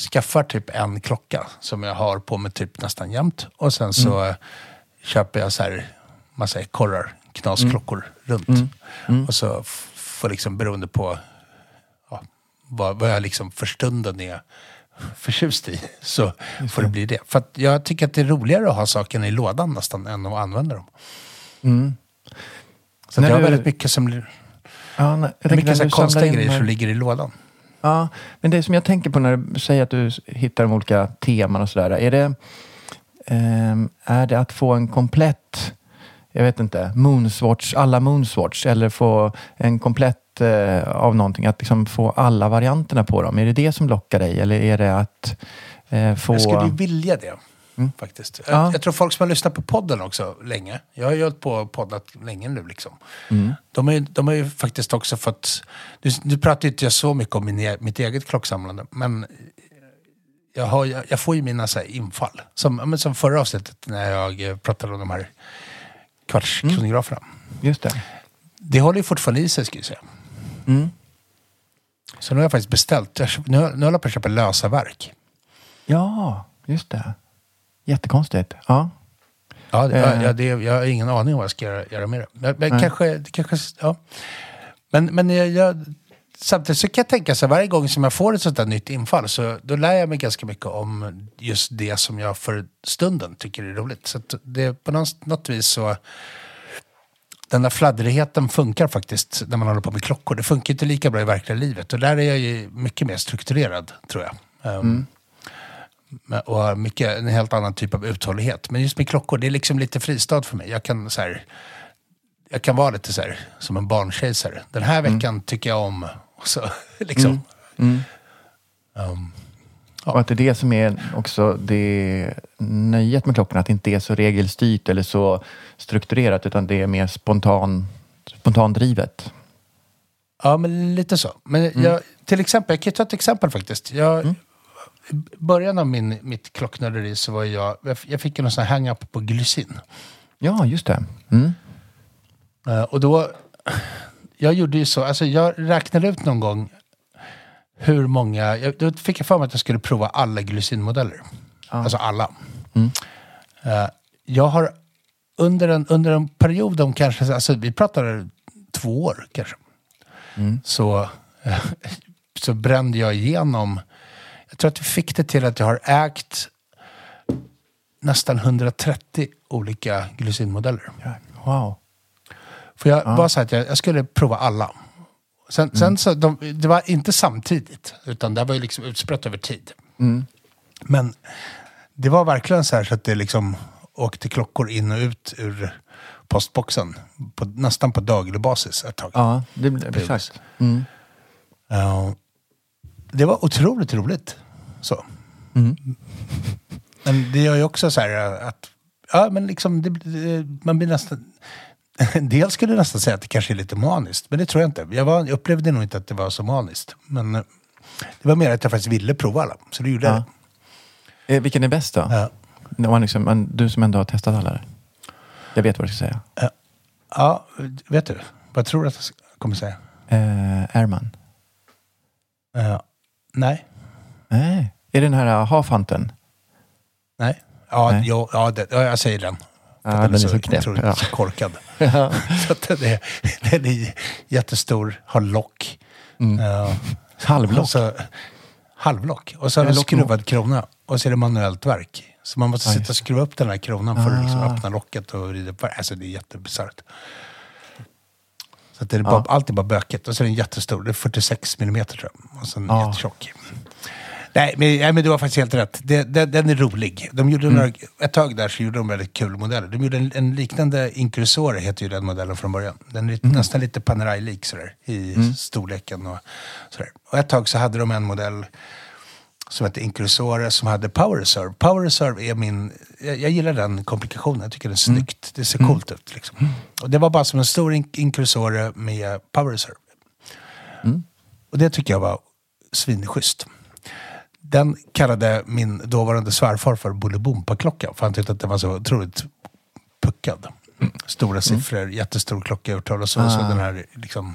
A: skaffar typ en klocka som jag har på mig typ nästan jämt. Och sen så eh, köper jag så här massa ekorrar, knasklockor runt. Och så får liksom beroende på ja, vad, vad jag liksom för stunden är förtjust i [laughs] så får det bli det. För jag tycker att det är roligare att ha sakerna i lådan nästan än att använda dem. Så
B: När
A: jag har
B: du-
A: väldigt mycket som
B: Ja, tänker
A: mycket
B: när
A: så konstiga grejer som ligger i lådan.
B: Ja, men det som jag tänker på när du säger att du hittar de olika teman och sådär. Är det, ehm, är det att få en komplett, jag vet inte, Moonswatch, alla Moonswatch eller få en komplett eh, av någonting, att liksom få alla varianterna på dem. Är det det som lockar dig eller är det att eh, få...
A: Jag skulle vilja det. Faktiskt. Jag,
B: Ja.
A: jag tror folk som har lyssnat på podden också länge. Jag har ju hållit på och poddat länge nu liksom. De, har ju, de har ju faktiskt också fått... Nu, nu pratar inte jag så mycket om min, e- mitt eget klocksamlande. Men jag, har, jag, jag får ju mina så infall. Som, som förra avsnittet när jag eh, pratade om de här kvartskronograferna.
B: Just det.
A: Det håller ju fortfarande i sig ska jag säga. Så nu har jag faktiskt beställt. Jag, nu, nu håller jag på att köpa lösa verk.
B: Ja, just det. Jättekonstigt. Ja.
A: Ja, det,
B: Eh.
A: ja, det, jag har ingen aning om vad jag ska göra, göra med det. Men, men kanske, kanske, ja. Men, men jag, jag, samtidigt så kan jag tänka så här, varje gång som jag får ett sånt där nytt infall så då lär jag mig ganska mycket om just det som jag för stunden tycker är roligt. Så det på något, något vis så den där fladdrigheten funkar faktiskt när man håller på med klockor. Det funkar inte lika bra i verkliga livet. Och där är jag ju mycket mer strukturerad, tror jag. Um, men- Och har mycket, en helt annan typ av uthållighet. Men just med klockor, det är liksom lite fristad för mig. Jag kan, så här, jag kan vara lite så här, som en barnkejsare. Den här veckan tycker jag om... Och så, [laughs] liksom. Um,
B: Och att det är det som är också det nöjet med klockorna, att det inte är så regelstyrt eller så strukturerat, utan det är mer spontan, spontandrivet.
A: Ja, men lite så. Men jag, till exempel, jag kan ta ett exempel faktiskt. Jag, I början av min, mitt klocknörderi så var jag, jag fick någon sån här hang-up på glycin.
B: Ja, just det. Mm.
A: Eh, och då, jag gjorde ju så, alltså jag räknade ut någon gång hur många, jag, då fick jag för mig att jag skulle prova alla glycinmodeller. Alltså alla. Eh, jag har under en, under en period om kanske, alltså vi pratar två år kanske. Så, eh, [laughs] så brände jag igenom, jag tror att vi fick det till att jag har ägt nästan 130 olika glycinmodeller.
B: Wow.
A: För jag var så att jag, jag skulle prova alla. Sen, sen så, de, det var inte samtidigt, utan det var ju liksom utspritt över tid. Men det var verkligen så här så att det liksom åkte klockor in och ut ur postboxen. På, nästan på daglig basis ett tag.
B: Ja, det exakt. Mm.
A: Ja, det var otroligt roligt. Så. Men det gör ju också så här att, ja men liksom, det, det, man blir nästan, [laughs] en del skulle nästan säga att det kanske är lite maniskt, men det tror jag inte. Jag, var, jag upplevde nog inte att det var så maniskt. Men eh, det var mer att jag faktiskt ville prova alla, så det gjorde jag.
B: Eh, vilken är bäst då?
A: Ja.
B: Man liksom, man, du som ändå har testat alla. Jag vet vad du ska säga.
A: Ja, vet du? Vad tror du att jag kommer säga?
B: Eh, Airman.
A: Ja, nej,
B: Nej. Är det den här uh, Half-Hunten?
A: nej. Ja,
B: Nej.
A: Jo, ja, det, ja, jag säger den.
B: Ja, den är så knäpp,
A: korkad. [laughs] [laughs] så att den, är, den är jättestor, har lock. Ja.
B: Halvlock?
A: Och så, halvlock. Och så har den skruvad krona. Och så är det manuellt verk. Så man måste
B: Ja,
A: sitta och skruva upp den här kronan för att liksom
B: Ah.
A: öppna locket och vrida på. Alltså det är jättebisarrt. Så att det är bara, allt är bara bökigt. Och så är den jättestor. Det är 46 millimeter tror jag. Och så en
B: Ja.
A: jättetjock. Nej men, nej, men du har faktiskt helt rätt. Det, det, den är rolig. De gjorde några, ett tag där så gjorde de väldigt kul modeller. De gjorde en, en liknande Incrusore, heter ju den modellen från början. Den är lite, nästan lite Panerai-lik sådär, i storleken och sådär. Och ett tag så hade de en modell som hette Incrusore som hade Power Reserve. Power Reserve är min... Jag, jag gillar den komplikationen. Jag tycker det är snyggt. Det ser coolt ut. Liksom. Och det var bara som en stor In- Incrusore med Power Reserve. Och det tycker jag var svinschysst. Den kallade min dåvarande svärfar för Bolibompa-klocka. För han tyckte att den var så otroligt puckad. Stora siffror, jättestor klockaurtal och så. så den här liksom...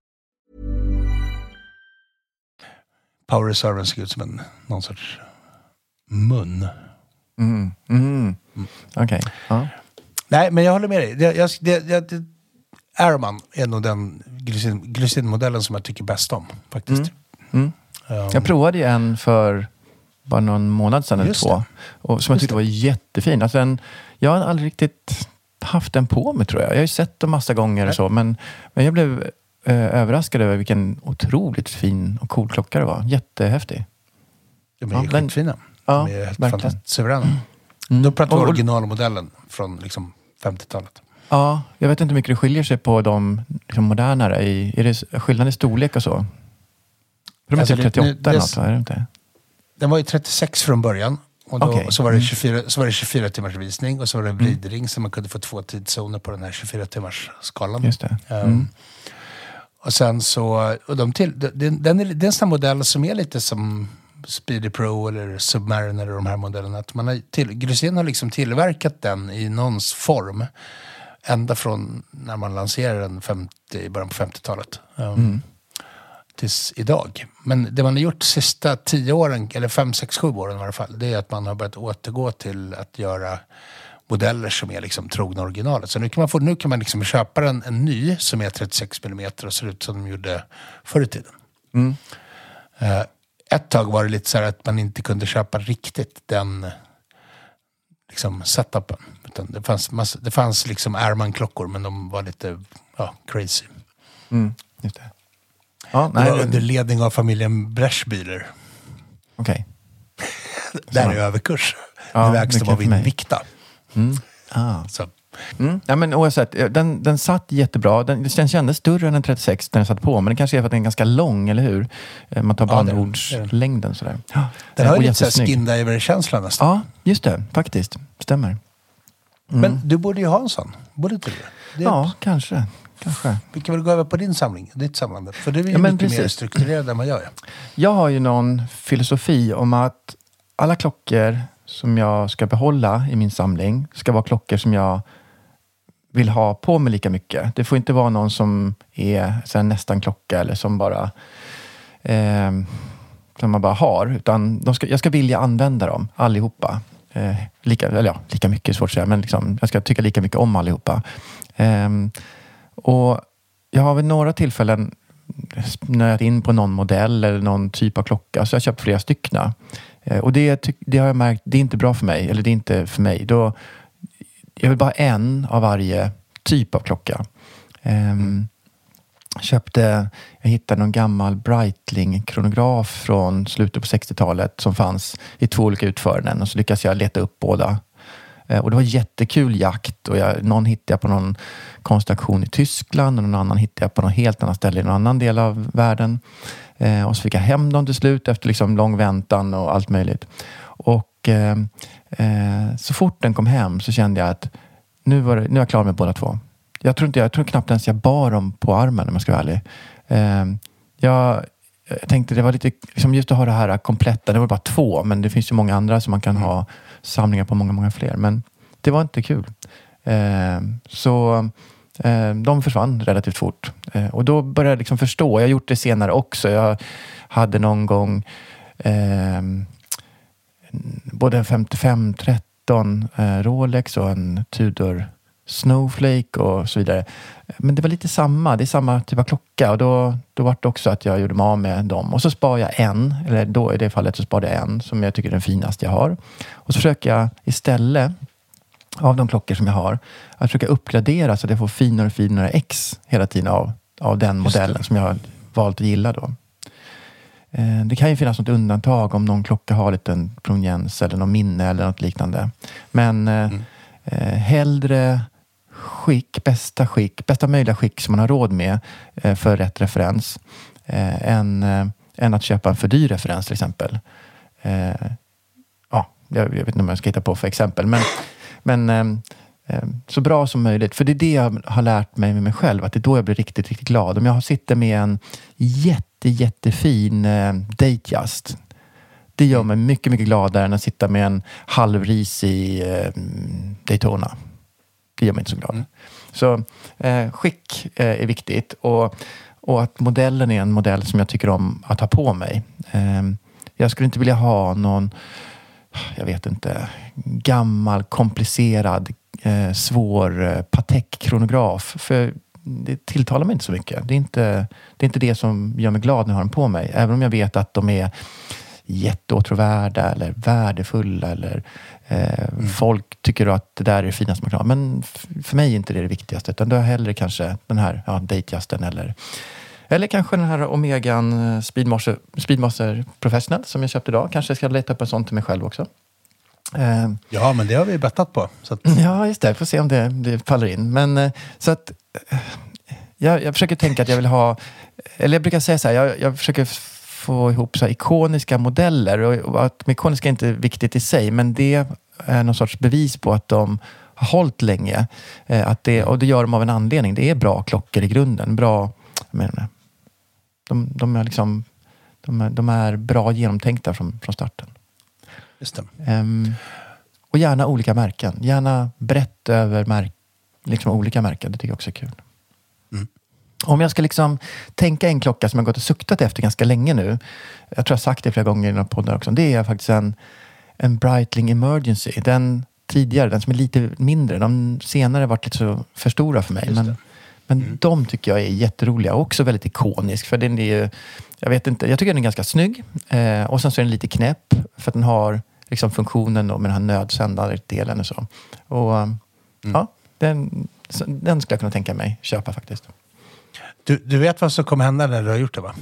A: Power Reserve såg ut som en, någon sorts mun.
B: Okej. Ja.
A: Nej, men jag håller med dig. Det, jag, det, det, det, Airman är nog den glycin, glycinmodellen som jag tycker bäst om. Faktiskt. Um,
B: Jag provade ju en för bara någon månad sedan eller
A: Just
B: två. Och, som jag tyckte var jättefin. Alltså en, jag har aldrig riktigt haft den på mig tror jag. Jag har ju sett den massa gånger och så. Men, men jag blev överraskad över vilken otroligt fin och cool klocka det var. Jättehäftig.
A: De är
B: Ja,
A: skitfina.
B: ja,
A: de är helt
B: verkligen.
A: suveräna. Då pratar vi originalmodellen från liksom 50-talet.
B: Ja, jag vet inte hur mycket det skiljer sig på de liksom, modernare. I, är det skillnad i storlek och så? För de är
A: Alltså,
B: typ
A: det-
B: 38
A: det-
B: eller något, är det inte?
A: Den var ju 36 från början. Och då,
B: Okej.
A: så, var det
B: Mm.
A: 24, så var det 24 timmars visning och så var det en vridring så man kunde få två tidszoner på den här 24 timmars skalan.
B: Just det.
A: Ehm,
B: Mm.
A: Och sen så, och de till, den, den är, det är en sån modell som är lite som Speedy Pro eller Submariner och de här modellerna. Att man har till, Grusén har liksom tillverkat den i någons form. Ända från när man lanserade den 50, i början på 50-talet. Um, Tills idag. Men det man har gjort de sista 10 åren, eller 5, 6, 7 åren i alla fall. Det är att man har börjat återgå till att göra modeller som är liksom trogna originalet. Så nu kan man, få, nu kan man liksom köpa en, en ny som är 36 mm och ser ut som de gjorde förr i tiden. Eh, ett tag var det lite så här att man inte kunde köpa riktigt den liksom setupen. Utan det fanns, massa, det fanns liksom Airman-klockor men de var lite ja, crazy.
B: Mm. Just det. Ja,
A: Det
B: nej,
A: var
B: det-
A: under ledning av familjen Breschbühler.
B: Okej. [laughs]
A: Där är överkurs.
B: Ja,
A: det vägs de av
B: för
A: Invicta.
B: Ah.
A: Så,
B: Mm. Ja, men oavsett, eh, den, den satt jättebra. Den, den kändes större än en 36 när den satt på. Men det kanske är för att den är ganska lång, eller hur? Eh, Man tar
A: Ja, den.
B: bandordslängden sådär. Ja,
A: den har
B: och
A: ju lite så här
B: jättesnygg.
A: skindiver-känsla nästan.
B: Ja, just det. Faktiskt. Stämmer.
A: Men du borde ju ha en sån. Borde inte du? Det,
B: Ja, kanske. Kanske.
A: Vi kan väl gå över på din samling, ditt samlande. För du är ju
B: Ja,
A: mycket mer
B: precis.
A: strukturerad än vad jag är.
B: Jag har ju någon filosofi om att alla klockor som jag ska behålla i min samling ska vara klockor som jag vill ha på mig lika mycket. Det får inte vara någon som är här, nästan klocka eller som bara eh, som man bara har. Utan de ska, jag ska vilja använda dem allihopa. Eh, lika, eller ja, lika mycket är svårt att säga, men liksom, jag ska tycka lika mycket om allihopa. Eh, och jag har vid några tillfällen snöat in på någon modell eller någon typ av klocka. Så jag har köpt flera stycken. Eh, och det, det har jag märkt, det är inte bra för mig. Eller det är inte för mig. Då, jag vill bara ha en av varje typ av klocka. Ehm, köpte, jag hittade någon gammal Breitling-kronograf från slutet på 60-talet som fanns i två olika utföranden och så lyckades jag leta upp båda. Eh, Och det var jättekul jakt och jag, någon hittade jag på någon konstauktion i Tyskland och någon annan hittade jag på något helt annat ställe i någon annan del av världen. Eh, och så fick jag hem dem till slut efter liksom lång väntan och allt möjligt. Och eh, eh, så fort den kom hem så kände jag att nu, var det, nu är jag klar med båda två. Jag tror, inte, jag tror knappt ens jag bar dem på armen om jag ska vara ärlig. Eh, jag, jag tänkte det var lite, liksom just att ha det här kompletta, det var bara två, men det finns ju många andra som man kan ha samlingar på många, många fler. Men det var inte kul. Eh, så Eh, de försvann relativt fort. Eh, och då började jag liksom förstå, jag har gjort det senare också. Jag hade någon gång eh, både en 5513 eh, Rolex och en Tudor Snowflake och så vidare. Men det var lite samma, det är samma typ av klocka och då, då var det också att jag gjorde mig av med dem. Och så sparade jag en, eller då i det fallet så sparade jag en som jag tycker är den finaste jag har. Och så försöker jag istället av de klockor som jag har att försöka uppgradera så att jag får finare och finare X hela tiden av, av den modellen som jag har valt att gilla då. Eh, Det kan ju finnas något undantag om någon klocka har lite en proveniens eller någon minne eller något liknande. Men eh, eh, hellre skick, bästa skick, bästa möjliga skick som man har råd med eh, för rätt referens eh, än, eh, än att köpa en för dyr referens till exempel. Eh, ja, jag, jag vet inte om jag ska hitta på för exempel, men, men eh, så bra som möjligt. För det är det jag har lärt mig med mig själv, att det är då jag blir riktigt, riktigt glad. Om jag sitter med en jätte, jättefin eh, Datejust, det gör mig mycket, mycket gladare än att sitta med en halvrisig eh, Daytona. Det gör mig inte så glad. Så eh, skick eh, är viktigt och, och att modellen är en modell som jag tycker om att ha på mig. Eh, jag skulle inte vilja ha någon, jag vet inte, gammal, komplicerad, eh, svår eh, Patek-kronograf. För det tilltalar mig inte så mycket. Det är inte, det är inte det som gör mig glad när jag har den på mig. Även om jag vet att de är jätteåtråvärda eller värdefulla eller eh, folk tycker att det där är det finaste man kan ha. Men för mig är inte det det viktigaste utan då är jag hellre kanske den här ja, Datejusten eller eller kanske den här Omegan eh, Speedmaster, Speedmaster Professional som jag köpte idag. Kanske ska jag leta upp en sån till mig själv också. Eh,
A: Ja, men det har vi bettat på. Att,
B: Ja, just det. Får se om det, det faller in. Men eh, så att jag, jag försöker tänka att jag vill ha, eller jag brukar säga så här, jag, jag försöker få ihop så ikoniska modeller och, och att ikoniska är inte viktigt i sig, men det är någon sorts bevis på att de har hållit länge. Eh, att det, och det gör de av en anledning. Det är bra klockor i grunden. Bra, menar, de, de, är liksom, de, är, de är bra genomtänkta från, från starten.
A: just det.
B: Ehm, och gärna olika märken. Gärna brett över märk, liksom olika märken. Det tycker jag också är kul. Om jag ska liksom tänka en klocka som jag gått och suktat efter ganska länge nu. Jag tror jag sagt det flera gånger i några poddar också. Det är faktiskt en, en Breitling Emergency. Den tidigare, den som är lite mindre. De senare har varit lite så för stora för mig. Men, men de tycker jag är jätteroliga och också väldigt ikonisk. För den är jag vet inte, jag tycker den är ganska snygg. Eh, och sen så är den lite knäpp för att den har liksom funktionen då med den här nödsändardelen och så. Och ja, den, den skulle jag kunna tänka mig köpa faktiskt.
A: Du, du vet vad som kommer hända när du har gjort det va?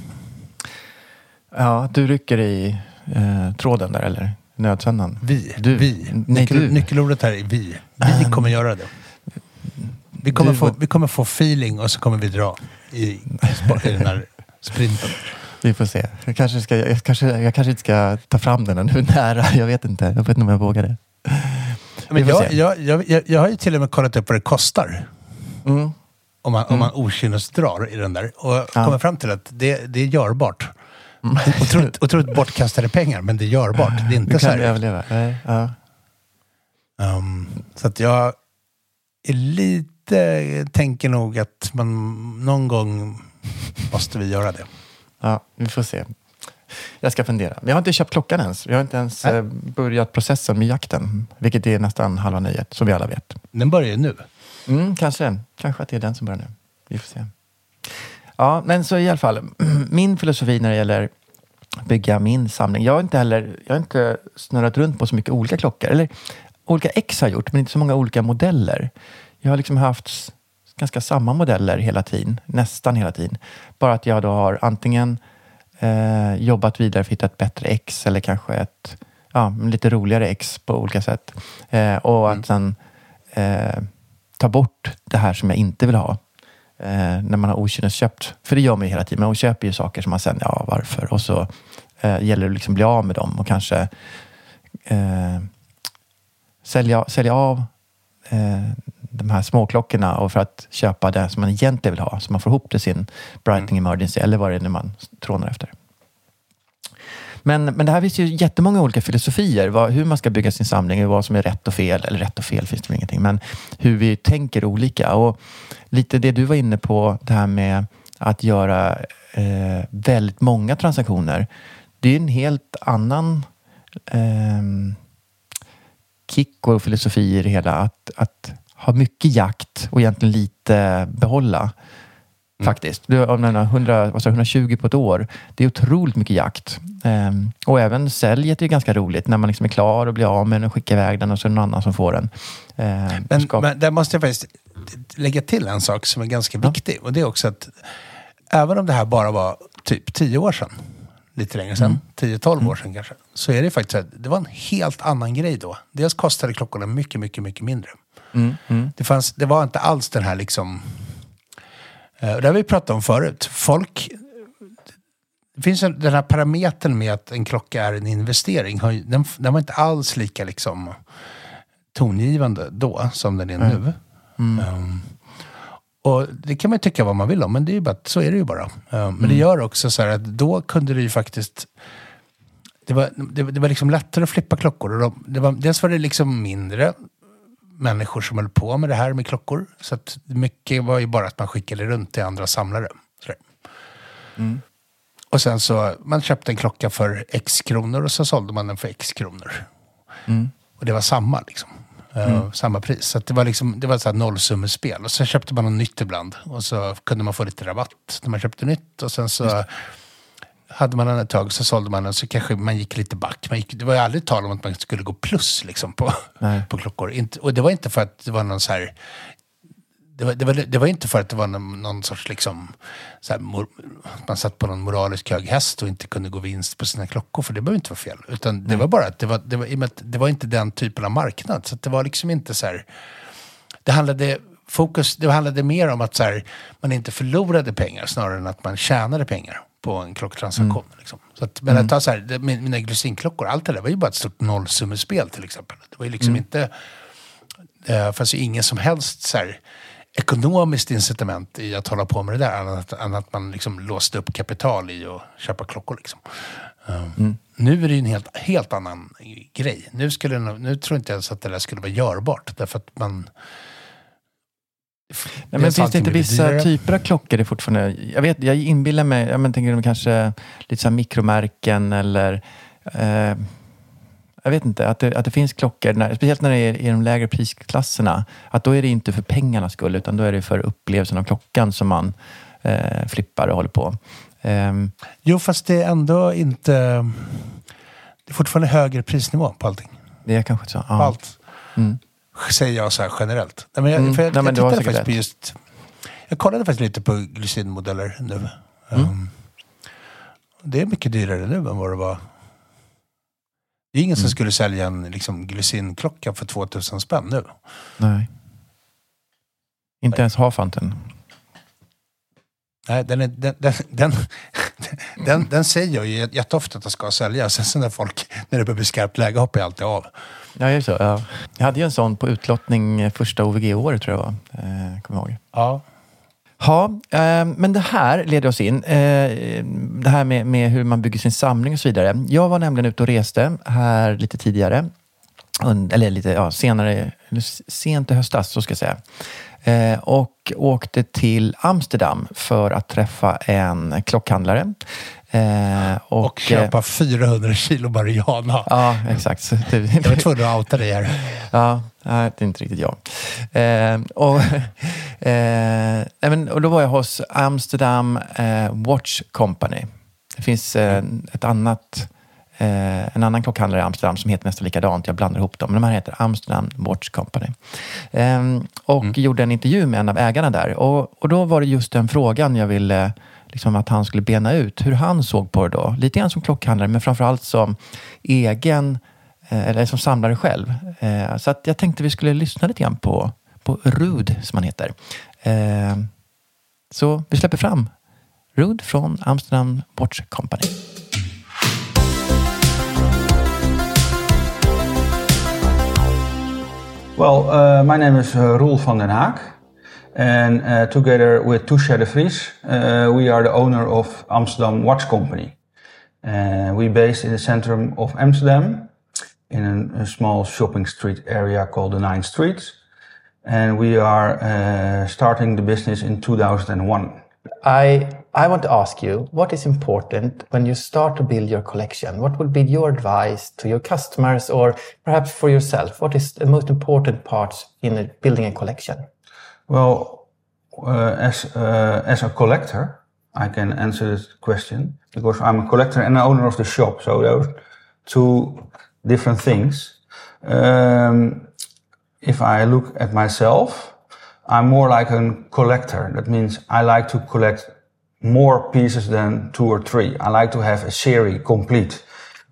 B: Ja, du rycker i eh, tråden där eller nödsändaren.
A: Vi.
B: Du.
A: vi.
B: Nej,
A: Nyckel,
B: du.
A: Nyckelordet här är vi. Vi kommer göra det. Vi kommer,
B: Du
A: få, vi kommer få feeling och så kommer vi dra i, i den här sprinten. [laughs]
B: Vi får se. Jag kanske, ska, jag, kanske, jag kanske inte ska ta fram den nu [laughs] nära. Jag vet inte. Jag vet inte om jag vågar det.
A: Men jag, jag, jag, jag, har ju till och med kollat upp vad det kostar.
B: Mm.
A: Om man, om man okynnesdrar i den där. Och
B: Ja.
A: kommer fram till att det, det är görbart. [laughs] Otroligt, otroligt bortkastade pengar, men det är görbart. Det är inte
B: Du
A: så
B: kan
A: här.
B: överleva. Nej, ja.
A: Um, så att jag är lite, tänker nog att man någon gång måste vi göra det.
B: ja, vi får se. Jag ska fundera. Jag har inte köpt klockan ens. Jag har inte ens
A: Nej.
B: eh, börjat processen med jakten. Vilket är nästan halva nöjet, som vi alla vet.
A: Den börjar ju nu.
B: Mm, kanske. Kanske att det är den som börjar nu. Vi får se. Ja, men så i alla fall. [clears throat] Min filosofi när det gäller bygga min samling. Jag har inte heller jag har inte snurrat runt på så mycket olika klockor. Eller olika X har jag gjort, men inte så många olika modeller. Jag har liksom haft ganska samma modeller hela tiden. Nästan hela tiden. Bara att jag då har antingen eh, jobbat vidare för att hitta ett bättre X eller kanske ett ja, lite roligare X på olika sätt. Eh, och att sen eh, ta bort det här som jag inte vill ha. Eh, när man har okynnesköpt. För det gör man ju hela tiden. Man köper ju saker som man sen, ja varför? Och så eh, gäller det liksom att bli av med dem och kanske eh, sälja, sälja av de här småklockorna och för att köpa det som man egentligen vill ha. Så man får ihop till sin Brighting Emergency eller vad det är man trånar efter. Men, men det här finns ju jättemånga olika filosofier. Vad, hur man ska bygga sin samling och vad som är rätt och fel. Eller rätt och fel finns det väl ingenting. Men hur vi tänker olika. Och lite det du var inne på, det här med att göra eh, väldigt många transaktioner. Det är en helt annan ehm, kick och filosofi i det hela. Att, att ha mycket jakt och egentligen lite behålla. Faktiskt. Du, har 100, vad sa, jag, 120 på ett år. Det är otroligt mycket jakt. Ehm, och även säljet är ganska roligt. När man liksom är klar och blir av med den och skickar iväg den och så är det någon annan som får den. Ehm,
A: Men,
B: ska-
A: men där måste jag faktiskt lägga till en sak som är ganska viktig. Och det är också att även om det här bara var typ 10 år sedan, lite längre sedan, 10-12 år sedan kanske, så är det faktiskt att det var en helt annan grej då. Dels kostade klockorna mycket, mycket, mycket mindre. Det, fanns, det var inte alls den här liksom... Eh, det har vi pratat om förut. Folk... Det finns en, den här parametern med att en klocka är en investering. Den, den var inte alls lika liksom tongivande då som den är nu. Um, och det kan man tycka vad man vill om, men det är ju bara, så är det ju bara. Um, Men det gör också så här att då kunde det ju faktiskt... Det var, det, det var liksom lättare att flippa klockor. Och de, det var, dels var det liksom mindre människor som höll på med det här med klockor. Så att mycket var ju bara att man skickade runt till andra samlare. Sådär. Och sen så, man köpte en klocka för x kronor och så sålde man den för x kronor. Och det var samma liksom. Eh, Samma pris. Så det var liksom, det var ett nollsummespel. Och så köpte man något nytt ibland. Och så kunde man få lite rabatt när man köpte nytt. Och sen så hade man den ett tag så sålde man den så kanske man gick lite back. Man gick, det var ju aldrig tal om att man skulle gå plus liksom på,
B: Nej.
A: på klockor. Inte, och det var inte för att det var någon så här det, var, det, var, det var inte för att det var någon, någon sorts liksom, så här, mor, man satt på någon moralisk hög häst och inte kunde gå vinst på sina klockor, för det behöver inte vara fel. Utan det var bara att det var, det var, det var inte den typen av marknad. Så det var liksom inte så här, det handlade, fokus, det handlade mer om att så här, man inte förlorade pengar snarare än att man tjänade pengar på en klocktransaktion. Mm. Liksom. Så att, men mm. ta så här, mina glycinklockor, allt det där var ju bara ett stort nollsummespel till exempel. Det var ju liksom mm. inte, det fanns ju ingen som helst så här, ekonomiskt incitament i att hålla på med det där. Annat än att man liksom låste upp kapital i att köpa klockor. Liksom. Um, mm. Nu är det ju en helt, helt annan grej. Nu, skulle, nu tror jag inte ens att det där skulle vara görbart. Därför att man...
B: Nej, men finns det inte vissa dyrare? typer av klockor det fortfarande... Jag, vet, jag inbillar mig, jag men, tänker kanske lite så mikromärken eller eh, jag vet inte, att det, att det finns klockor, när, speciellt när det är i de lägre prisklasserna, att då är det inte för pengarnas skull, utan då är det för upplevelsen av klockan som man eh, flippar och håller på. Um,
A: jo, fast det är ändå inte... Det är fortfarande högre prisnivå på allting.
B: Det är kanske så. Ja.
A: På allt. Mm. Säger jag så här generellt. Nej, men jag, mm. för jag, Nej, jag tittade faktiskt på just... Jag kollade faktiskt lite på glycinmodeller nu. Mm. Um, det är mycket dyrare nu än vad det var det är ingen mm. som skulle sälja en liksom, glycinklocka för 2000 spänn nu.
B: Nej. Inte Nej. ens Hafanten.
A: Nej, den, är, den, den, den, den, den säger jag ju jätteofta att jag ska sälja. Sen så när, folk, när det börjar bli skarpt läge hoppar jag alltid av.
B: Ja, det är så. Ja. Jag hade ju en sån på utlottning första OVG-året tror jag var. Eh, kommer ihåg.
A: Ja,
B: Ja, eh, men det här leder oss in. Eh, det här med, med, hur man bygger sin samling och så vidare. Jag var nämligen ute och reste här lite tidigare. Eller lite ja, senare, sent i höstas så ska jag säga. Eh, och åkte till Amsterdam för att träffa en klockhandlare
A: Eh, och, och, köpa 400 kilo Mariana.
B: Ja, exakt.
A: jag var tvungen att outa dig här.
B: Ja, det är inte riktigt jag. Eh, och, [laughs] eh, men, och då var jag hos Amsterdam eh, Watch Company. Det finns eh, ett annat, eh, en annan klockhandlare i Amsterdam som heter nästan likadant. Jag blandar ihop dem. Men de här heter Amsterdam Watch Company. och mm. gjorde en intervju med en av ägarna där. Och, och då var det just den frågan jag ville liksom att han skulle bena ut hur han såg på det då. Lite grann som klockhandlare, men framförallt som egen, eh, eller som samlare själv. Eh, så att jag tänkte vi skulle lyssna lite grann på, på Rud, som han heter. Eh, så vi släpper fram Rud från Amsterdam Watch Company.
C: Well, uh, my name is uh, Roel van den Haak. And uh, together with Touche de Vries, uh, we are the owner of Amsterdam Watch Company. Uh, we based in the center of Amsterdam in a, a, small shopping street area called the Nine Streets. And we are uh, starting the business in 2001.
B: I, I want to ask you, what is important when you start to build your collection? What would be your advice to your customers or perhaps for yourself? What is the most important parts in building a collection?
C: Well, uh, as uh, as a collector, I can answer this question because I'm a collector and owner of the shop. So those two different things. Um, if I look at myself, I'm more like a collector. That means I like to collect more pieces than two or three. I like to have a series complete.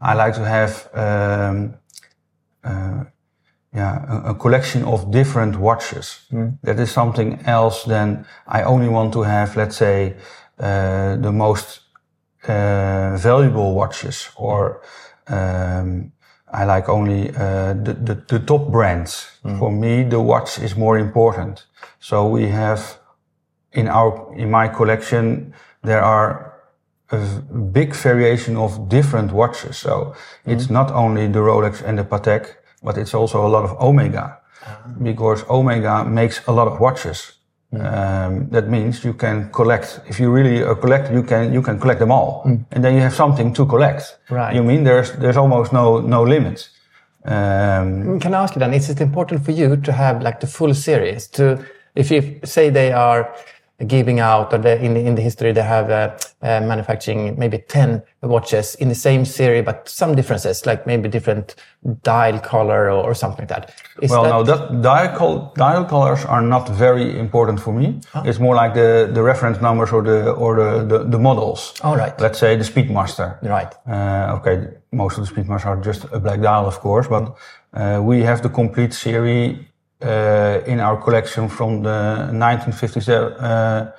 C: I like to have um, uh, yeah, a, a, collection of different watches. Mm. That is something else than I only want to have, let's say, uh, the most uh, valuable watches, or um, I like only uh, the, the, the top brands. Mm. For me, the watch is more important. So we have in our in my collection there are a big variation of different watches. So mm. it's not only the Rolex and the Patek but it's also a lot of Omega because Omega makes a lot of watches. Mm. Um, that means you can collect. If you really a collector, you can you can collect them all, mm. and then you have something to collect.
B: Right.
C: You mean there's there's almost no no limit.
B: Um, can I ask you then? Is it important for you to have like the full series? To if you say they are giving out, or the, in the, in the history they have uh, uh, manufacturing maybe ten watches in the same series, but some differences, like maybe different dial color or, or something like that. Is
C: Well,
B: that,
C: no, that dial, col- dial colors are not very important for me. It's more like the, the reference numbers or the or the, the, the models.
B: All right.
C: Let's say the Speedmaster.
B: Right.
C: Uh, okay, most of the Speedmasters are just a black dial, of course, but uh, we have the complete series uh, in our collection from the 1957 uh,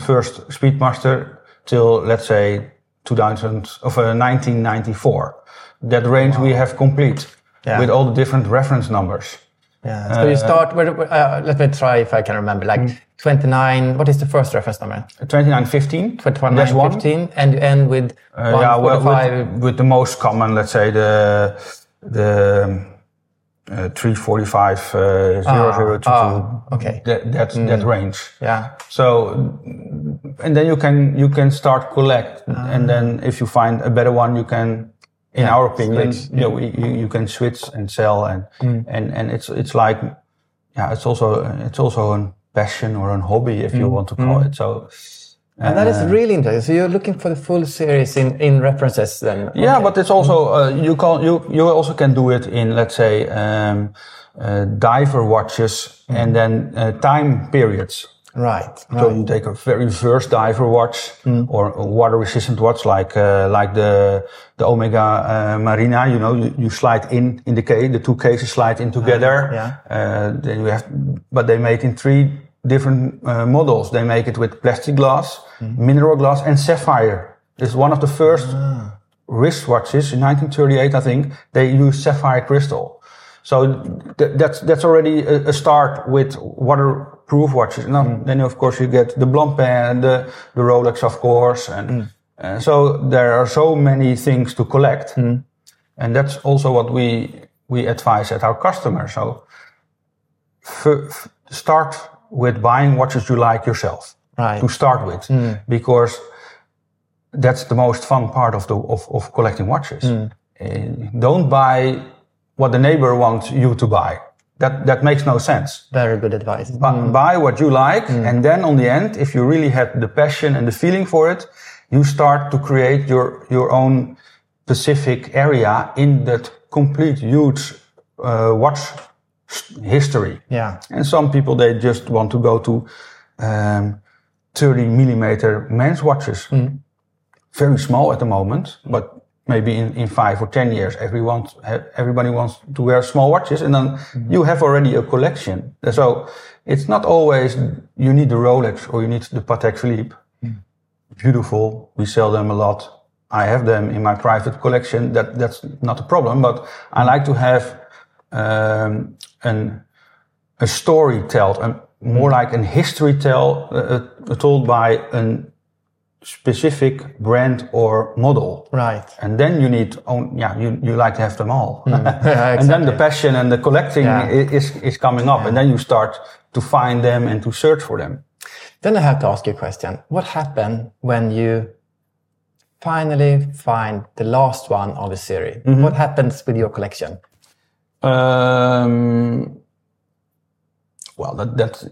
C: first Speedmaster till let's say 2000 of uh, 1994. That range we have complete
B: Yeah.
C: with all the different reference numbers.
B: Yeah. So you start. Where, uh, let me try if I can remember. Like twenty nine. What is the first reference number?
C: 2915.
B: Twenty one
C: That's one.
B: and you end with
C: Uh, yeah, well, with, with the most common, let's say the the uh, 345 uh, 0022.
B: ah, okay.
C: That that, that range.
B: Yeah.
C: So, and then you can you can start collect,
B: Ah.
C: and then if you find a better one, you can, in our opinion,
B: switch,
C: you know, you, you can switch and sell, and
B: Mm.
C: and and it's it's like, yeah, it's also it's also a passion or a hobby if you want to call it. So.
B: Mm. And that is really interesting. So you're looking for the full series in, in references then?
C: Yeah,
B: Okay.
C: but it's also uh, you can you you also can do it in let's say um, uh, diver watches and then uh, time periods.
B: Right.
C: So you take a very first diver watch or a water resistant watch like uh, like the the Omega uh, Marina. You know, you, you slide in in the case. The two cases slide in together.
B: yeah.
C: Uh, then you have, but they make in three different uh, models. They make it with plastic glass, mineral glass, and sapphire. It's one of the first wristwatches in 1938, I think. They use sapphire crystal. So th- that's that's already a, a start with waterproof watches. And then, then of course you get the Blancpain, the the Rolex, of course, and uh, so there are so many things to collect, and that's also what we we advise at our customers. So f- f- start with buying watches you like yourself
B: Right.
C: to start with, because that's the most fun part of the of, of collecting watches. Uh, don't buy what the neighbor wants you to buy. That that makes no sense.
B: Very good advice.
C: Bu- Buy what you like, and then on the end, if you really have the passion and the feeling for it, you start to create your your own specific area in that complete huge uh, watch history.
B: Yeah.
C: And some people they just want to go to um, 30 millimeter men's watches. Very small at the moment, but maybe in, in five or 10 years, everyone, everybody wants to wear small watches and then you have already a collection. So it's not always you need the Rolex or you need the Patek Philippe. Beautiful. We sell them a lot. I have them in my private collection. That, that's not a problem, but I like to have, um, an, a story told, more like a history tell, uh, told by a specific brand or model.
B: Right.
C: And then you need, own, yeah, you, you like to have them all. [laughs]
B: Yeah,
C: And then the passion and the collecting
B: Yeah.
C: is, is coming up. And then you start to find them and to search for them.
B: Then I have to ask you a question. What happened when you finally find the last one of the series?
C: Mm-hmm.
B: What happens with your collection?
C: Um, well, that, that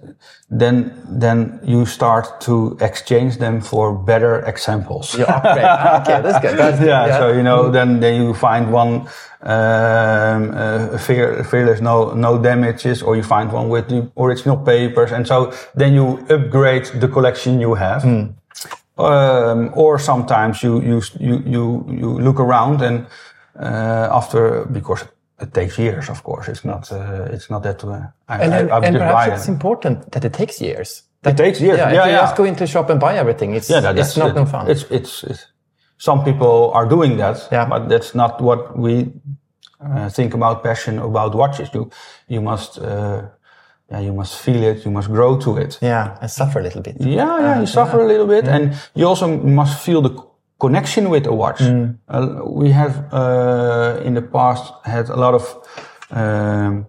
C: then then you start to exchange them for better examples.
B: You upgrade. Ah, okay, that's good. That's [laughs] good.
C: yeah, so you know, then then you find one um, uh, fear, fearless, no no damages, or you find one with the original papers, and so then you upgrade the collection you have. Um, or sometimes you you you you you look around and uh, after because it takes years, of course. It's not uh, it's not that. Uh, I,
B: and,
C: I,
B: and,
C: I
B: and perhaps
C: it.
B: it's important that it takes years.
C: It takes years.
B: Yeah,
C: Yeah,
B: if you
C: yeah.
B: just go into shop and buy everything, it's,
C: Yeah, that,
B: it's
C: that's
B: not
C: it.
B: fun.
C: It's, it's it's some people are doing that,
B: Yeah.
C: but that's not what we uh, think about passion about watches. You you must uh, yeah you must feel it. You must grow to it.
B: yeah, and suffer a little bit.
C: Yeah, yeah, you suffer a little bit, and you also must feel the connection with a watch.
B: Mm.
C: Uh, we have uh, in the past had a lot of um,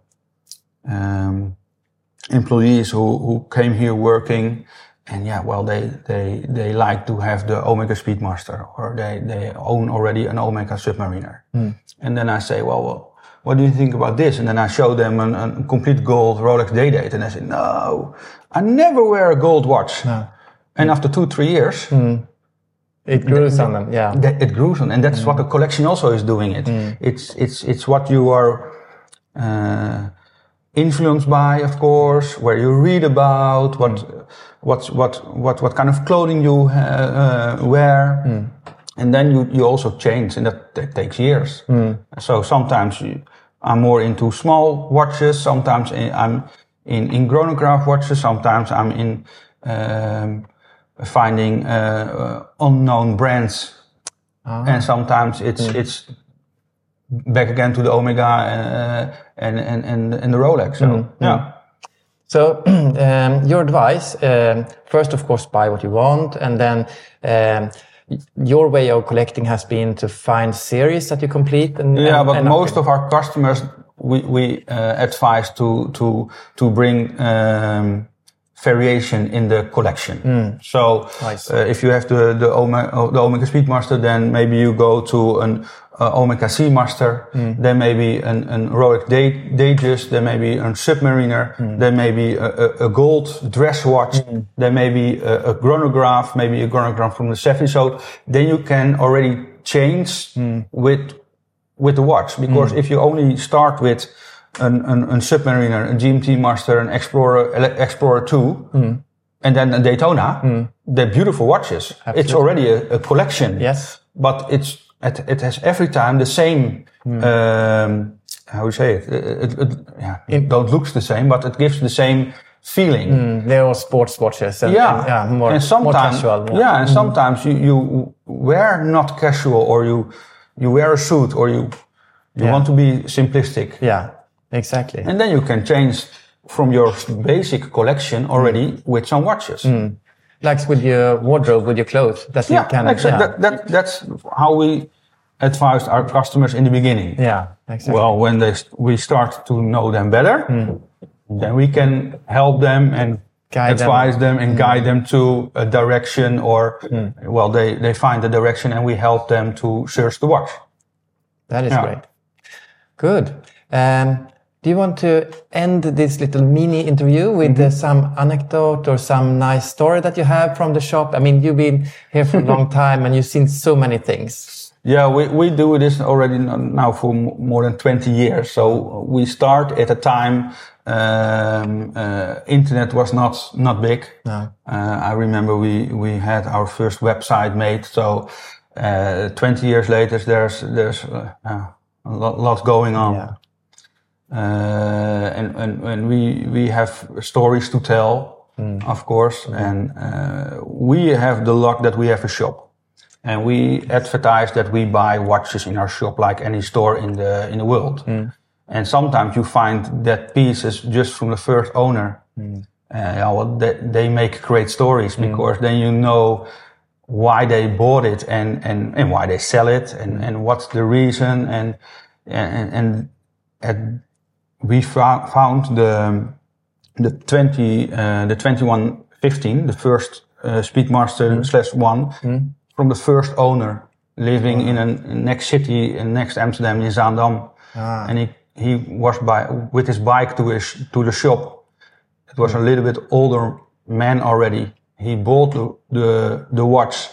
C: um, employees who, who came here working, and yeah, well, they they they like to have the Omega Speedmaster, or they they own already an Omega Submariner. And then I say, well, well, what do you think about this? And then I show them an, a complete gold Rolex day date, and they say, no, I never wear a gold watch. And after two, three years,
B: It grows on them, yeah.
C: that it grows on, and that's what the collection also is doing. It, it's it's it's what you are uh, influenced by, of course, where you read about what what what what what kind of clothing you uh, uh, wear, and then you you also change, and that, that takes years. So sometimes you, I'm more into small watches. Sometimes I- I'm in in chronograph watches. Sometimes I'm in um, finding uh, uh, unknown brands, and sometimes it's it's back again to the Omega uh, and and and and the Rolex. So yeah,
B: So, [clears throat] um, your advice um, first, of course, buy what you want, and then um, your way of collecting has been to find series that you complete. And,
C: yeah.
B: and-
C: But
B: and
C: most of our customers, we we uh, advise to to to bring. Um, variation in the collection. Hmm. So
B: Nice.
C: uh, if you have the the Omega, uh, the Omega Speedmaster, then maybe you go to an uh, Omega Seamaster, hmm. then maybe an, an Rolex Day, Datejust, then maybe a Submariner, hmm. then maybe a, a, a gold dress watch, then maybe a, a chronograph, maybe a chronograph from the Sefi. So then you can already change with with the watch. Because if you only start with an, an, an Submariner, a GMT Master, an Explorer, Explorer 2, and then a Daytona, they're beautiful watches. It's already a, a collection.
B: Yes.
C: But it's it, it has every time the same. Um, how you say it? It, it, it yeah, it don't looks the same, but it gives the same feeling.
B: Mm, they're all sports watches. And,
C: Yeah,
B: and, yeah, more,
C: and
B: more
C: sometimes,
B: casual.
C: Yeah, and sometimes you, you wear not casual, or you you wear a suit, or you you
B: Yeah.
C: want to be simplistic,
B: Yeah, exactly.
C: and then you can change from your basic collection already
B: Mm.
C: with some watches.
B: like with your wardrobe, with your clothes, that you
C: Yeah,
B: can.
C: exactly.
B: Yeah,
C: That, that, that's how we advised our customers in the beginning.
B: yeah, exactly.
C: Well, when they we start to know them better, then we can help them and
B: Guide
C: advise them, and guide them to a direction, or well, they they find the direction, and we help them to search the watch.
B: That is
C: Yeah.
B: great. Good. Um, do you want to end this little mini interview with
C: Mm-hmm.
B: uh, some anecdote or some nice story that you have from the shop? I mean, you've been here for a long [laughs] time and you've seen so many things.
C: Yeah, we, we do this already now for more than 20 years. So we start at a time, um, uh, internet was not, not big.
B: No.
C: Uh, I remember we, we had our first website made. So, uh, 20 years later, there's, there's uh, uh, a lot, lot going on.
B: Yeah.
C: Uh, and, and, and we, we have stories to tell, of course. And, uh, we have the luck that we have a shop and we advertise that we buy watches in our shop like any store in the in the world. And sometimes you find that pieces just from the first owner. Uh, yeah, well, they, they make great stories because then you know why they bought it and, and, and why they sell it and, and what's the reason and and and, and we fou- found the the 20 uh, the 2115 the first uh, Speedmaster mm. slash one mm. from the first owner living ah. in a next city in next Amsterdam in Zaandam. Ah. And he he was by with his bike to his to the shop. It was a mm. little bit older man already. He bought the the, the watch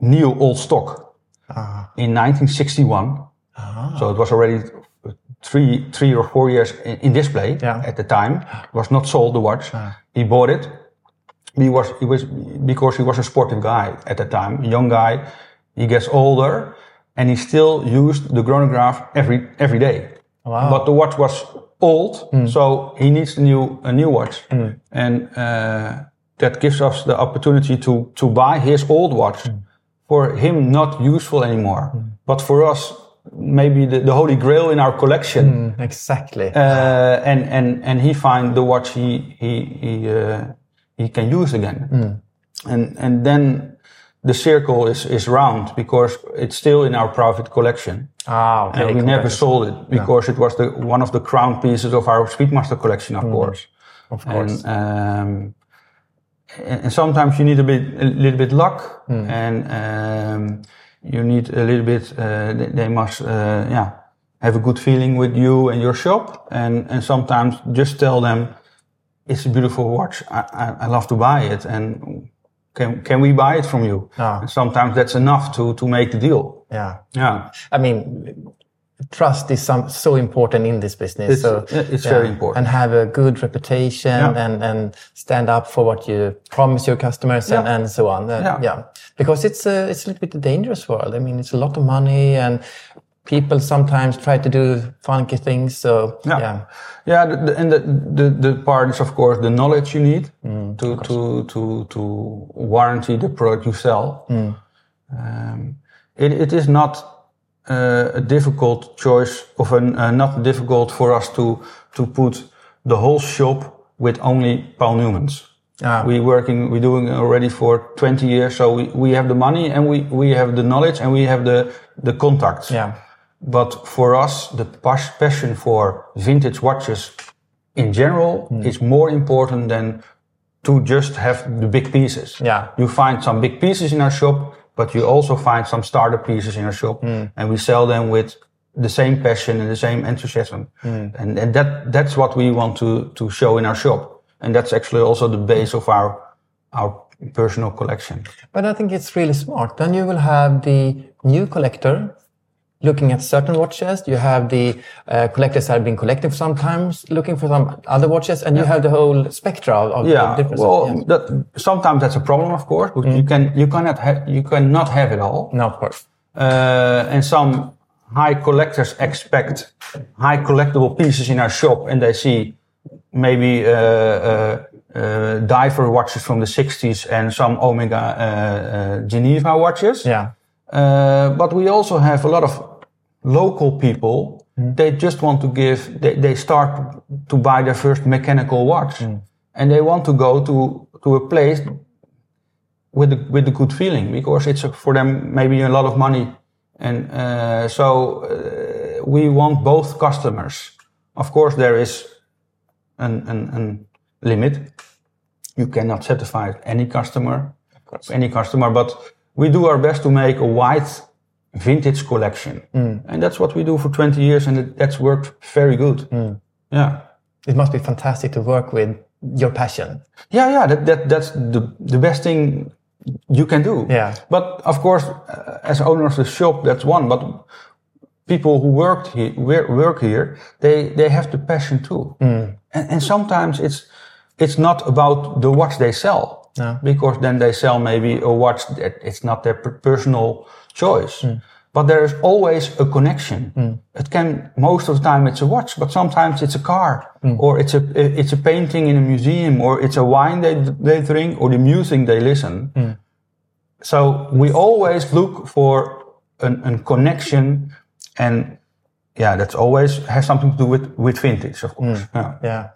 C: new old stock ah. in 1961 so it was already three three or four years in, in display
B: Yeah.
C: at the time. Was not sold the watch. He bought it. He was he was because he was a sportive guy at the time, a young guy. He gets older, and he still used the chronograph every every day.
B: Wow.
C: But the watch was old, hmm. so he needs a new a new watch, hmm. and uh, that gives us the opportunity to to buy his old watch hmm. for him not useful anymore, but for us maybe the, the holy grail in our collection
B: Exactly.
C: uh, and and and he find the watch he he he uh, he can use again, and and then the circle is is round because it's still in our private collection,
B: ah, okay.
C: and we never sold it because it was the one of the crown pieces of our Speedmaster collection, of course.
B: Of course.
C: And, um, and and sometimes you need a bit, a little bit luck, and um, you need a little bit. Uh, they, they must, uh, yeah, have a good feeling with you and your shop, and and sometimes just tell them it's a beautiful watch. I, I, I love to buy it, and can can we buy it from you?
B: Ah.
C: Sometimes that's enough to to make the deal.
B: Yeah.
C: Yeah.
B: I mean, trust is some, so important in this business.
C: It's-
B: so
C: it's very important.
B: And have a good reputation
C: Yeah.
B: and, and stand up for what you promise your customers and,
C: Yeah.
B: and so on. Uh,
C: Yeah.
B: Because it's a, it's a little bit a dangerous world. I mean, it's a lot of money and people sometimes try to do funky things. So
C: Yeah.
B: yeah.
C: Yeah, the, the, and the, the, the part is of course the knowledge you need
B: Mm,
C: to, to, to, to warranty the product you sell.
B: Mm.
C: Um, it, it is not uh, a difficult choice of an, uh, not difficult for us to, to put the whole shop with only Paul Newmans.
B: Ah.
C: We working, we're doing it already for 20 years, so we, we have the money and we, we have the knowledge and we have the, the contacts.
B: Yeah.
C: But for us, the pas- passion for vintage watches in general
B: Hmm.
C: is more important than to just have the big pieces.
B: Yeah.
C: You find some big pieces in our shop, but you also find some starter pieces in our shop
B: Hmm.
C: and we sell them with the same passion and the same enthusiasm.
B: Hmm.
C: And, and that, that's what we want to, to show in our shop. And that's actually also the base of our, our personal collection.
B: But I think it's really smart. Then you will have the new collector looking at certain watches. You have the uh, collectors that have been collecting for some times, looking for some other watches, and you have the whole spectra of, of
C: Yeah,
B: different.
C: well,
B: yeah.
C: that, sometimes that's a problem, of course, but you can, you cannot have, you cannot have it all.
B: No, of course.
C: Uh, and some high collectors expect high collectible pieces in our shop and they see maybe uh, uh, uh, diver watches from the 60s and some Omega uh, uh, Geneva watches.
B: Yeah.
C: Uh, but we also have a lot of local people. They just want to give, they, they start to buy their first mechanical watch and they want to go to, to a place with a, with a good feeling because it's a, for them maybe a lot of money. And uh, so uh, we want both customers. Of course, there is an, an, an limit. You cannot satisfy any customer, any customer, but we do our best to make a wide vintage collection. Mm. And that's what we do for 20 years and it, that's worked very good. Mm. Yeah.
B: It must be fantastic to work with your passion.
C: Yeah, yeah, that, that that's the the best thing you can do.
B: Yeah.
C: But of course, uh, as owner of the shop, that's one. But people who worked here, work here, they they have the passion too. Mm. And, and sometimes it's it's not about the watch they sell,
B: No.
C: because then they sell maybe a watch that it's not their per- personal choice. Hmm. But there is always a connection. Hmm. It can most of the time it's a watch, but sometimes it's a car, hmm. or it's a it's a painting in a museum, or it's a wine they they drink, or the music they listen. So we always look for an, an connection, and yeah, that's always has something to do with with vintage, of course. Yeah,
B: Yeah.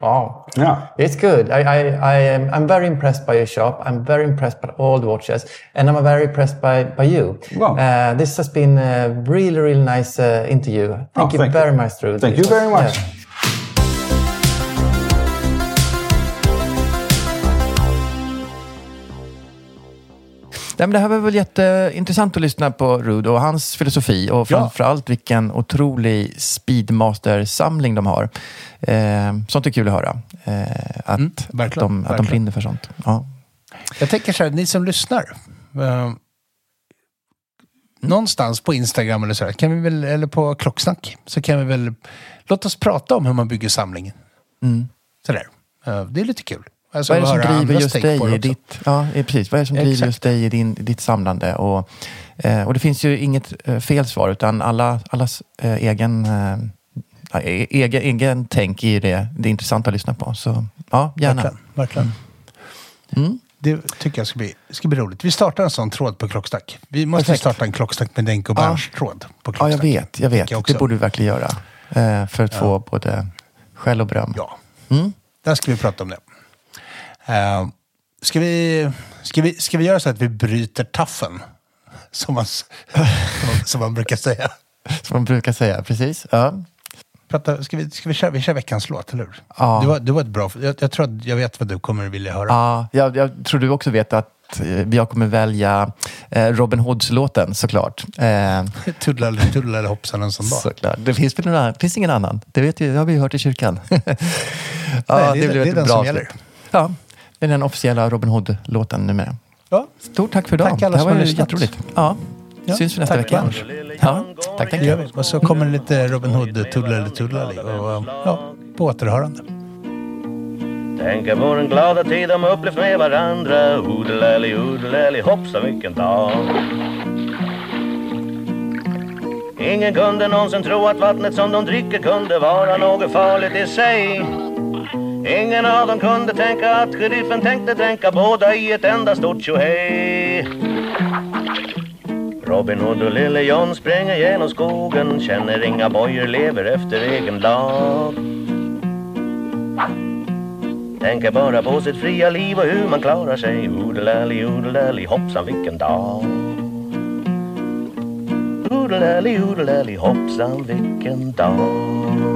B: Wow.
C: yeah.
B: It's good. I, I, I am, I'm very impressed by your shop. I'm very impressed by all the watches and I'm very impressed by, by you.
C: Wow.
B: Uh, this has been a really, really nice uh, interview. Thank
C: Oh,
B: you
C: thank
B: very
C: you.
B: much, Ruud.
C: Thank you very much.
B: yeah. Men det här var väl jätteintressant att lyssna på Rud och hans filosofi och framförallt vilken otrolig Speedmaster-samling de har. Eh, sånt är kul att höra. Eh, att,
A: Mm,
B: att, de, att de brinner för sånt. Ja.
A: Jag tänker så här, ni som lyssnar. Eh, någonstans på Instagram eller så här, kan vi väl, eller på Klocksnack, så kan vi väl, låt oss prata om hur man bygger samlingen. Sådär. Eh, det är lite kul. Alltså,
B: Vad är det som driver just dig i ditt, ja, precis. Vad är det som driver
A: Exakt.
B: just dig i, din, ditt samlande? Och, eh, och det finns ju inget eh, fel svar, utan alla, allas eh, egen, ja, e- egen, egen tänk i det, det är intressant att lyssna på. Så ja, gärna.
A: Verkligen. verkligen.
B: Mm.
A: Det tycker jag ska bli, ska bli roligt. Vi startar en sån tråd på Klocksnack. Vi måste
B: Perfekt.
A: starta en Klocksnack med Denk och
B: Ja.
A: Berns tråd på
B: Ja,
A: Klocksnack.
B: jag vet. Jag vet.
A: Också.
B: Det borde vi verkligen göra. För att få både skäll och beröm.
A: Ja,
B: Mm.
A: där ska vi prata om det. Uh, ska, vi, ska, vi, ska vi göra så att vi bryter taffen? Som man, som man, [laughs] som man brukar säga.
B: Som man brukar säga. Precis. Ja.
A: Prata, ska vi, ska vi, köra, vi kör veckans låt, eller hur?
B: Ja.
A: Det, var, det var ett bra... Jag, jag tror att jag vet vad du kommer vilja höra.
B: Ja, jag, jag tror du också vet att eh, jag kommer välja eh, Robin Hoods-låten såklart. Eh, [laughs]
A: Tuddlade, hoppsan en sån dag.
B: såklart. Det finns, väl någon finns ingen annan. Det, vet ju, det har vi ju hört i kyrkan. [laughs] ja,
A: Nej, det är-
B: blev
A: det är
B: ett
A: den
B: bra
A: som gäller.
B: Ja, det är den officiella Robin Hood-låten numera.
A: Ja,
B: Stort tack för idag.
A: Tack alla
B: det här
A: som
B: var
A: har lyssnat.
B: jätteroligt. Ja,
A: Ja,
B: syns vi nästa
A: tack,
B: vecka.
A: Anders.
B: Ja, tack, tack.
A: det gör vi. Och så kommer det lite Robin Hood, Tuddlade, tuddlade och ja, på återhörande.
D: Tänker på den glada tid de upplevt med varandra Odelali, odelali, hoppsan vilken dag Ingen kunde någonsin tro att vattnet som de dricker kunde vara något farligt i sig Ingen av dem kunde tänka att sheriffen tänkte dränka båda i ett enda stort tjohej. Robin Hood och Lille John springer genom skogen Känner inga bojor, lever efter egen lag. Tänker bara på sitt fria liv och hur man klarar sig. Odelali, odelali, hoppsan vilken dag. Odelali, odelali, hoppsan vilken dag.